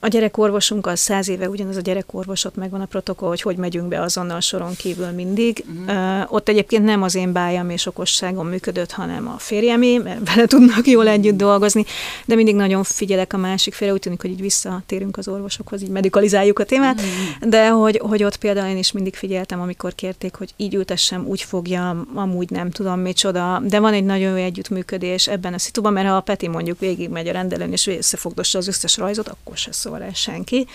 A gyerekorvosunk az száz éve ugyanaz a gyerekorvos, ott megvan a protokoll, hogy hogy megyünk be azonnal soron kívül mindig. Uh-huh. Uh, ott egyébként nem az én bájam és okosságom működött, hanem a férjemé, mert vele tudnak jól együtt dolgozni, de mindig nagyon figyelek a másik félre, úgy tűnik, hogy így visszatérünk az orvosokhoz, így medikalizáljuk a témát, uh-huh. de hogy, hogy ott például én is mindig figyeltem, amikor kérték, hogy így ültessem, úgy fogjam, amúgy nem tudom micsoda, de van egy nagyon jó együttműködés ebben a szituban, mert ha a Peti mondjuk végigmegy a rendelőn és összefogdossa az összes rajzot, akkor se szól el senki.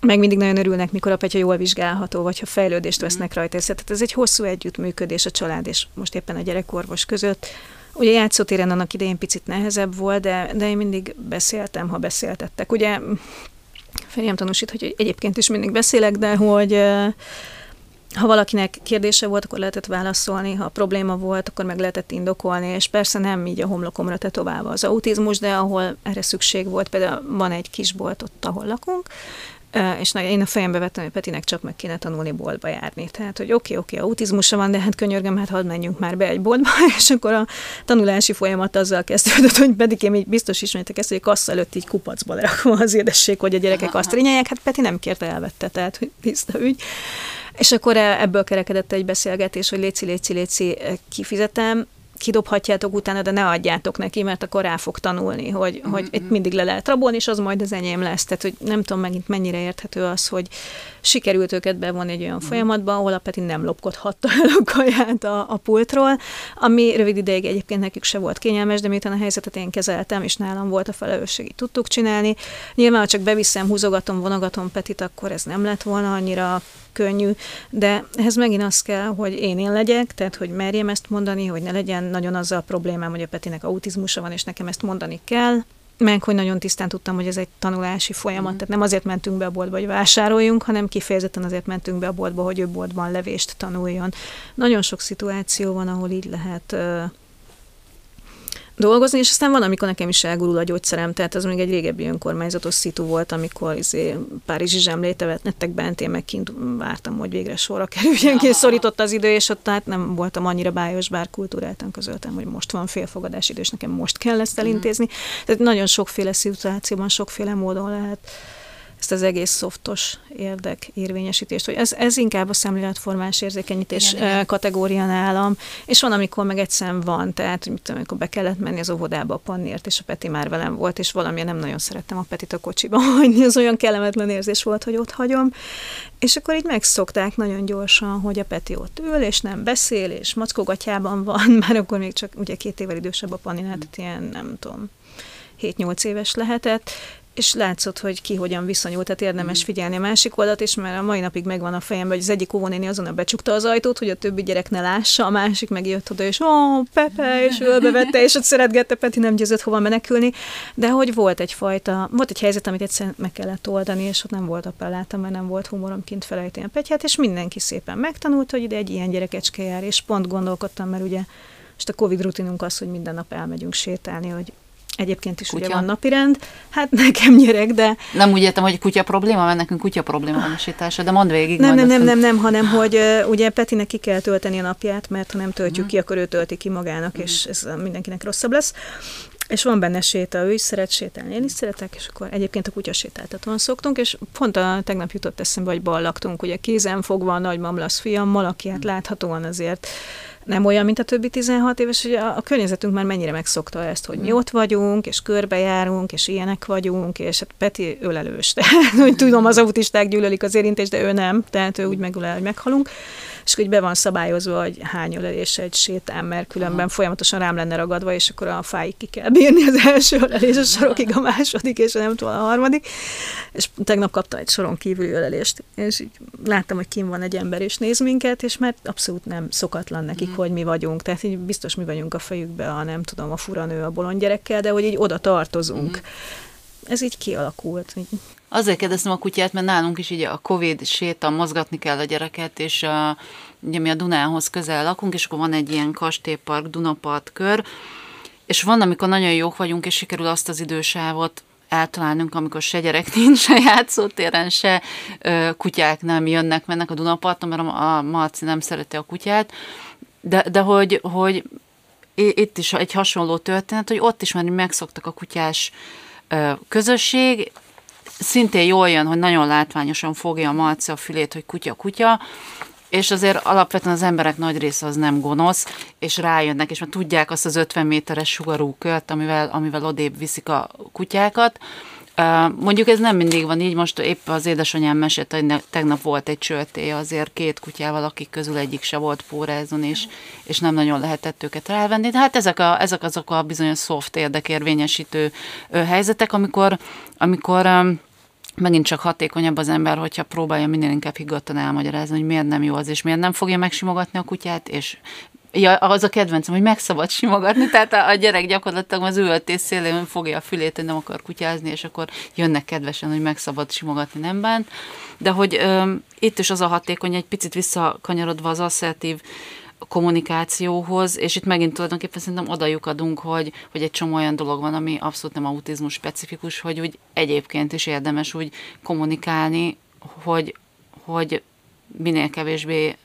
Meg mindig nagyon örülnek, mikor a petya jól vizsgálható, vagy ha fejlődést mhm. vesznek rajta. Tehát ez egy hosszú együttműködés a család és most éppen a gyerekorvos között. Ugye játszótéren annak idején picit nehezebb volt, de, de én mindig beszéltem, ha beszéltettek. Ugye Fenyem tanúsít, hogy egyébként is mindig beszélek, de hogy ha valakinek kérdése volt, akkor lehetett válaszolni, ha probléma volt, akkor meg lehetett indokolni, és persze nem így a homlokomra tetoválva az autizmus, de ahol erre szükség volt, például van egy kisbolt ott, ahol lakunk, és én a fejembe vettem, hogy Petinek csak meg kéne tanulni boltba járni. Tehát, hogy oké, okay, oké, okay, autizmusa van, de hát könyörgöm, hát hadd menjünk már be egy boltba, <laughs> és akkor a tanulási folyamat azzal kezdődött, hogy pedig én így biztos ismertek ezt, hogy a kassza előtt így kupacba lerakva az édesség, hogy a gyerekek azt rinyelják, hát Peti nem kérte, elvette, tehát, hogy tiszta ügy. És akkor e- ebből kerekedett egy beszélgetés, hogy léci, léci, léci, kifizetem, kidobhatjátok utána, de ne adjátok neki, mert akkor rá fog tanulni, hogy, mm-hmm. hogy itt mindig le lehet rabolni, és az majd az enyém lesz. Tehát, hogy nem tudom megint mennyire érthető az, hogy sikerült őket bevonni egy olyan mm-hmm. folyamatba, ahol a Peti nem lopkodhatta <laughs> el a kaját a, a pultról, ami rövid ideig egyébként nekük se volt kényelmes, de miután a helyzetet én kezeltem, és nálam volt a felelősség, így tudtuk csinálni. Nyilván, ha csak beviszem, húzogatom, vonogatom Petit, akkor ez nem lett volna annyira könnyű, de ehhez megint az kell, hogy én én legyek, tehát hogy merjem ezt mondani, hogy ne legyen nagyon azzal a problémám, hogy a Petinek autizmusa van, és nekem ezt mondani kell, meg hogy nagyon tisztán tudtam, hogy ez egy tanulási folyamat, mm. tehát nem azért mentünk be a boltba, hogy vásároljunk, hanem kifejezetten azért mentünk be a boltba, hogy ő boltban levést tanuljon. Nagyon sok szituáció van, ahol így lehet dolgozni, és aztán van, amikor nekem is elgurul a gyógyszerem, tehát az még egy régebbi önkormányzatos szitu volt, amikor izé, Párizsi zsemléte vetnek bent, én meg kint vártam, hogy végre sorra kerüljen ki, szorított az idő, és ott tehát nem voltam annyira bájos, bár kultúráltan közöltem, hogy most van félfogadás idő, és nekem most kell ezt mhm. elintézni. Tehát nagyon sokféle szituációban, sokféle módon lehet ezt az egész szoftos érdek érvényesítést, hogy ez, ez inkább a szemléletformás érzékenyítés igen, igen. kategória nálam, és van, amikor meg egyszerűen van, tehát mit tudom, amikor be kellett menni az óvodába a pannért, és a Peti már velem volt, és valamilyen nem nagyon szerettem a Petit a kocsiba <laughs> hagyni, az olyan kellemetlen érzés volt, hogy ott hagyom, és akkor így megszokták nagyon gyorsan, hogy a Peti ott ül, és nem beszél, és mackogatjában van, <laughs> már akkor még csak ugye két évvel idősebb a Paninál, tehát ilyen nem tudom, 7-8 éves lehetett, és látszott, hogy ki hogyan viszonyult, tehát érdemes mm. figyelni a másik oldalt, és mert a mai napig megvan a fejemben, hogy az egyik óvónéni azonnal becsukta az ajtót, hogy a többi gyerek ne lássa, a másik meg jött oda, és ó, Pepe, és ölbevette, és ott szeretgette, Peti nem győzött hova menekülni, de hogy volt egyfajta, volt egy helyzet, amit egyszerűen meg kellett oldani, és ott nem volt appellátam, mert nem volt humorom kint felejteni a petyát, és mindenki szépen megtanult, hogy ide egy ilyen gyerekecske jár, és pont gondolkodtam, mert ugye most a Covid rutinunk az, hogy minden nap elmegyünk sétálni, hogy Egyébként is kutya. ugye van napirend. Hát <laughs> nekem gyerek, de... Nem úgy értem, hogy kutya probléma, mert nekünk kutya probléma van a sétása, de mondd végig. Nem, nem, nem, nem, nem, hanem hogy ugye Petinek ki kell tölteni a napját, mert ha nem töltjük uh-huh. ki, akkor ő tölti ki magának, és ez mindenkinek rosszabb lesz. És van benne séta, ő is szeret sétálni, én is szeretek, és akkor egyébként a kutya sétáltatóan szoktunk, és pont a tegnap jutott eszembe, hogy ballaktunk, ugye kézen fogva a nagymamlasz fiammal, aki hát láthatóan azért nem olyan, mint a többi 16 éves, hogy a, a környezetünk már mennyire megszokta ezt, hogy mi mm. ott vagyunk, és körbejárunk, és ilyenek vagyunk, és hát Peti ölelős. Tehát, <laughs> hogy tudom, az autisták gyűlölik az érintést, de ő nem, tehát ő úgy megölel, hogy meghalunk és hogy be van szabályozva, hogy hány ölelés egy sétán, mert különben Aha. folyamatosan rám lenne ragadva, és akkor a fáig ki kell bírni az első ölelés, a sarokig a második, és nem tudom, a harmadik. És tegnap kapta egy soron kívüli ölelést, és így láttam, hogy kim van egy ember, és néz minket, és mert abszolút nem szokatlan nekik, mm. hogy mi vagyunk. Tehát így biztos mi vagyunk a fejükbe, a nem tudom, a furanő a bolond gyerekkel, de hogy így oda tartozunk. Mm. Ez így kialakult. Így Azért kérdeztem a kutyát, mert nálunk is így a Covid séta, mozgatni kell a gyereket, és a, ugye mi a Dunához közel lakunk, és akkor van egy ilyen kastélypark, Dunapart kör, és van, amikor nagyon jók vagyunk, és sikerül azt az idősávot eltalálnunk, amikor se gyerek <laughs> nincs, se játszótéren, se ö, kutyák nem jönnek, mennek a Dunaparton, mert a, a Marci nem szereti a kutyát, de, de hogy, hogy itt is egy hasonló történet, hogy ott is már megszoktak a kutyás közösség, szintén jól jön, hogy nagyon látványosan fogja a malca a fülét, hogy kutya-kutya, és azért alapvetően az emberek nagy része az nem gonosz, és rájönnek, és már tudják azt az 50 méteres sugarú kört, amivel, amivel odébb viszik a kutyákat. Mondjuk ez nem mindig van így, most épp az édesanyám mesélte, hogy tegnap volt egy csöltéje azért két kutyával, akik közül egyik se volt pórázon, és, és nem nagyon lehetett őket rávenni. De hát ezek, a, ezek azok a bizonyos soft érdekérvényesítő helyzetek, amikor, amikor megint csak hatékonyabb az ember, hogyha próbálja minél inkább higgadtan elmagyarázni, hogy miért nem jó az, és miért nem fogja megsimogatni a kutyát, és Ja, az a kedvencem, hogy meg szabad simogatni, tehát a, gyerek gyakorlatilag az ültés szélén fogja a fülét, hogy nem akar kutyázni, és akkor jönnek kedvesen, hogy meg szabad simogatni, nem bánt. De hogy ö, itt is az a hatékony, egy picit visszakanyarodva az asszertív kommunikációhoz, és itt megint tulajdonképpen szerintem odajuk adunk, hogy, hogy egy csomó olyan dolog van, ami abszolút nem autizmus specifikus, hogy úgy egyébként is érdemes úgy kommunikálni, hogy, hogy minél kevésbé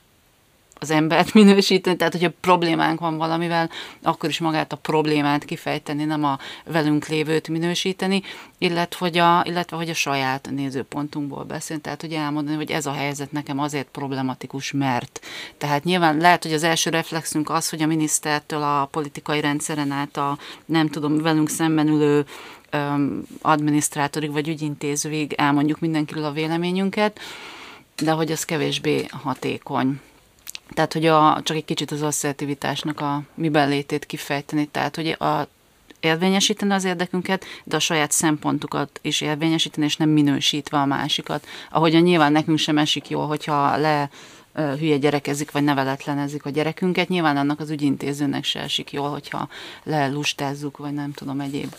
az embert <laughs> minősíteni, tehát hogyha problémánk van valamivel, akkor is magát a problémát kifejteni, nem a velünk lévőt minősíteni, illetve hogy a, illetve, hogy a saját nézőpontunkból beszélni, tehát hogy elmondani, hogy ez a helyzet nekem azért problematikus, mert. Tehát nyilván lehet, hogy az első reflexünk az, hogy a minisztertől a politikai rendszeren át a nem tudom, velünk szemben ülő adminisztrátorig vagy ügyintézőig elmondjuk mindenkiről a véleményünket, de hogy az kevésbé hatékony. Tehát, hogy a, csak egy kicsit az asszertivitásnak a miben létét kifejteni, tehát, hogy a, érvényesíteni az érdekünket, de a saját szempontokat is érvényesíteni, és nem minősítve a másikat. Ahogyan nyilván nekünk sem esik jól, hogyha le hülye gyerekezik, vagy neveletlenezik a gyerekünket, nyilván annak az ügyintézőnek se esik jól, hogyha lelustázzuk, vagy nem tudom, egyéb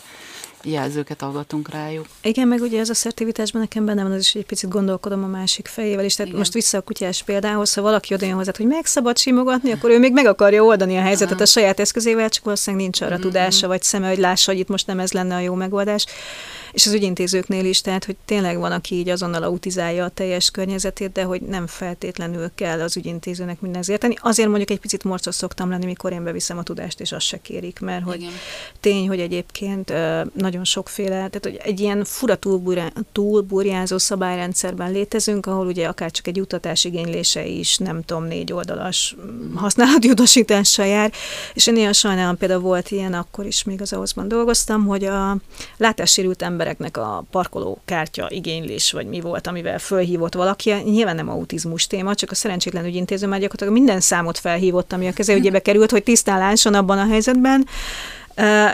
jelzőket aggatunk rájuk. Igen, meg ugye ez asszertivitásban nekem benne van az is, egy picit gondolkodom a másik fejével is. Tehát Igen. most vissza a kutyás példához, ha valaki oda jön hozzá, hogy meg szabad simogatni, akkor ő még meg akarja oldani a helyzetet a saját eszközével, csak valószínűleg nincs arra mm-hmm. tudása, vagy szeme, hogy lássa, hogy itt most nem ez lenne a jó megoldás és az ügyintézőknél is, tehát hogy tényleg van, aki így azonnal autizálja a teljes környezetét, de hogy nem feltétlenül kell az ügyintézőnek minden érteni. Azért mondjuk egy picit morcos szoktam lenni, mikor én beviszem a tudást, és azt se kérik, mert hogy Igen. tény, hogy egyébként nagyon sokféle, tehát hogy egy ilyen fura túlburjázó szabályrendszerben létezünk, ahol ugye akár csak egy jutatás igénylése is, nem tudom, négy oldalas használati utasítással jár, és én ilyen sajnálom, például volt ilyen, akkor is még az ahhozban dolgoztam, hogy a látássérült ember embereknek a parkoló kártya igénylés, vagy mi volt, amivel fölhívott valaki. Nyilván nem autizmus téma, csak a szerencsétlen ügyintéző már gyakorlatilag minden számot felhívott, ami a kezéügyébe került, hogy tisztán abban a helyzetben.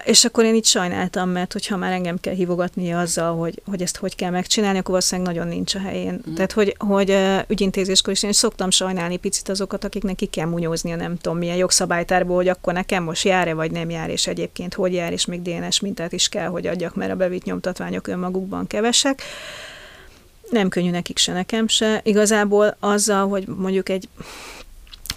És akkor én itt sajnáltam, mert hogyha már engem kell hívogatni azzal, hogy, hogy ezt hogy kell megcsinálni, akkor valószínűleg nagyon nincs a helyén. Mm. Tehát, hogy, hogy ügyintézéskor is én is szoktam sajnálni picit azokat, akiknek ki kell a nem tudom milyen jogszabálytárból, hogy akkor nekem most jár-e, vagy nem jár, és egyébként hogy jár, és még DNS mintát is kell, hogy adjak, mert a bevitt nyomtatványok önmagukban kevesek. Nem könnyű nekik se, nekem se. Igazából azzal, hogy mondjuk egy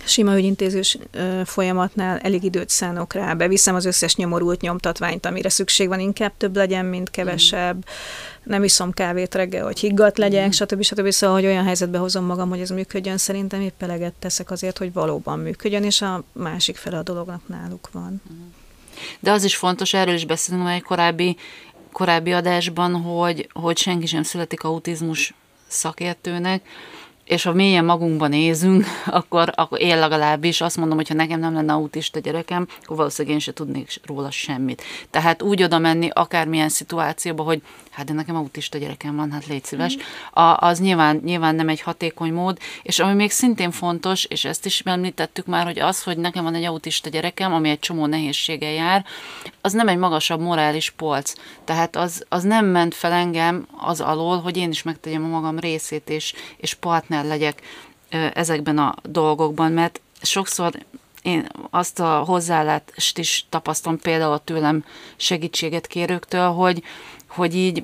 sima ügyintézős folyamatnál elég időt szánok rá, beviszem az összes nyomorult nyomtatványt, amire szükség van, inkább több legyen, mint kevesebb, mm. nem iszom kávét reggel, hogy higgadt legyek, mm. stb. stb. Szóval, hogy olyan helyzetbe hozom magam, hogy ez működjön, szerintem épp eleget teszek azért, hogy valóban működjön, és a másik fele a dolognak náluk van. Mm. De az is fontos, erről is beszélünk egy korábbi, korábbi adásban, hogy, hogy senki sem születik autizmus szakértőnek, és ha mélyen magunkban nézünk, <laughs> akkor, akkor én legalábbis azt mondom, hogy ha nekem nem lenne autista gyerekem, akkor valószínűleg én se tudnék róla semmit. Tehát úgy oda menni akármilyen szituációba, hogy hát de nekem autista gyerekem van, hát légy szíves, mm. a, az nyilván, nyilván nem egy hatékony mód, és ami még szintén fontos, és ezt is említettük már, hogy az, hogy nekem van egy autista gyerekem, ami egy csomó nehézsége jár, az nem egy magasabb morális polc. Tehát az, az nem ment fel engem az alól, hogy én is megtegyem a magam részét, és, és partner legyek ezekben a dolgokban, mert sokszor én azt a hozzáállást is tapasztalom például tőlem segítséget kérőktől, hogy, hogy így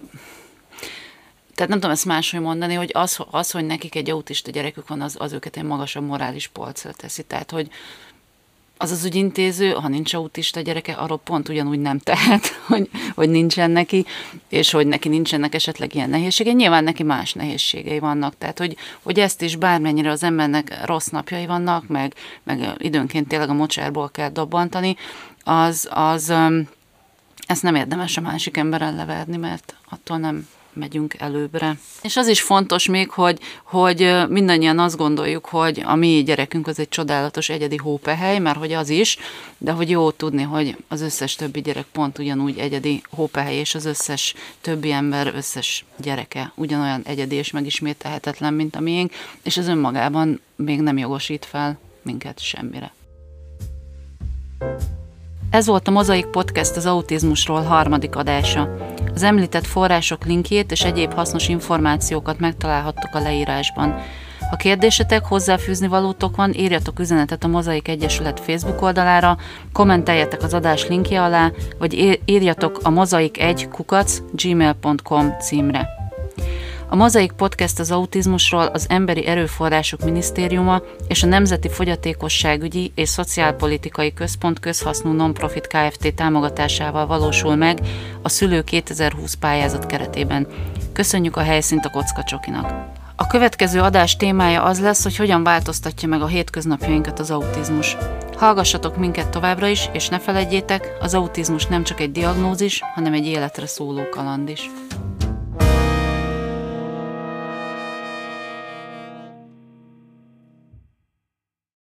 tehát nem tudom ezt máshogy mondani, hogy az, az hogy nekik egy autista gyerekük van, az, az őket egy magasabb morális polcra teszi. Tehát, hogy, az az ügyintéző, ha nincs autista gyereke, arról pont ugyanúgy nem tehet, <laughs> hogy, hogy nincsen neki, és hogy neki nincsenek esetleg ilyen nehézségei. Nyilván neki más nehézségei vannak, tehát hogy, hogy ezt is bármennyire az embernek rossz napjai vannak, meg, meg időnként tényleg a mocsárból kell dobbantani, az, az ezt nem érdemes a másik emberrel leverni, mert attól nem, megyünk előbbre. És az is fontos még, hogy, hogy mindannyian azt gondoljuk, hogy a mi gyerekünk az egy csodálatos egyedi hópehely, mert hogy az is, de hogy jó tudni, hogy az összes többi gyerek pont ugyanúgy egyedi hópehely, és az összes többi ember, összes gyereke ugyanolyan egyedi és megismételhetetlen, mint a miénk, és ez önmagában még nem jogosít fel minket semmire. Ez volt a Mozaik Podcast az autizmusról harmadik adása. Az említett források linkjét és egyéb hasznos információkat megtalálhattok a leírásban. Ha kérdésetek, hozzáfűzni valótok van, írjatok üzenetet a Mozaik Egyesület Facebook oldalára, kommenteljetek az adás linkje alá, vagy írjatok a mozaik1 kukac gmail.com címre. A Mozaik Podcast az autizmusról az Emberi Erőforrások Minisztériuma és a Nemzeti Fogyatékosságügyi és Szociálpolitikai Központ közhasznú nonprofit Kft. támogatásával valósul meg a Szülő 2020 pályázat keretében. Köszönjük a helyszínt a Kocka Csokinak! A következő adás témája az lesz, hogy hogyan változtatja meg a hétköznapjainkat az autizmus. Hallgassatok minket továbbra is, és ne felejtjétek, az autizmus nem csak egy diagnózis, hanem egy életre szóló kaland is.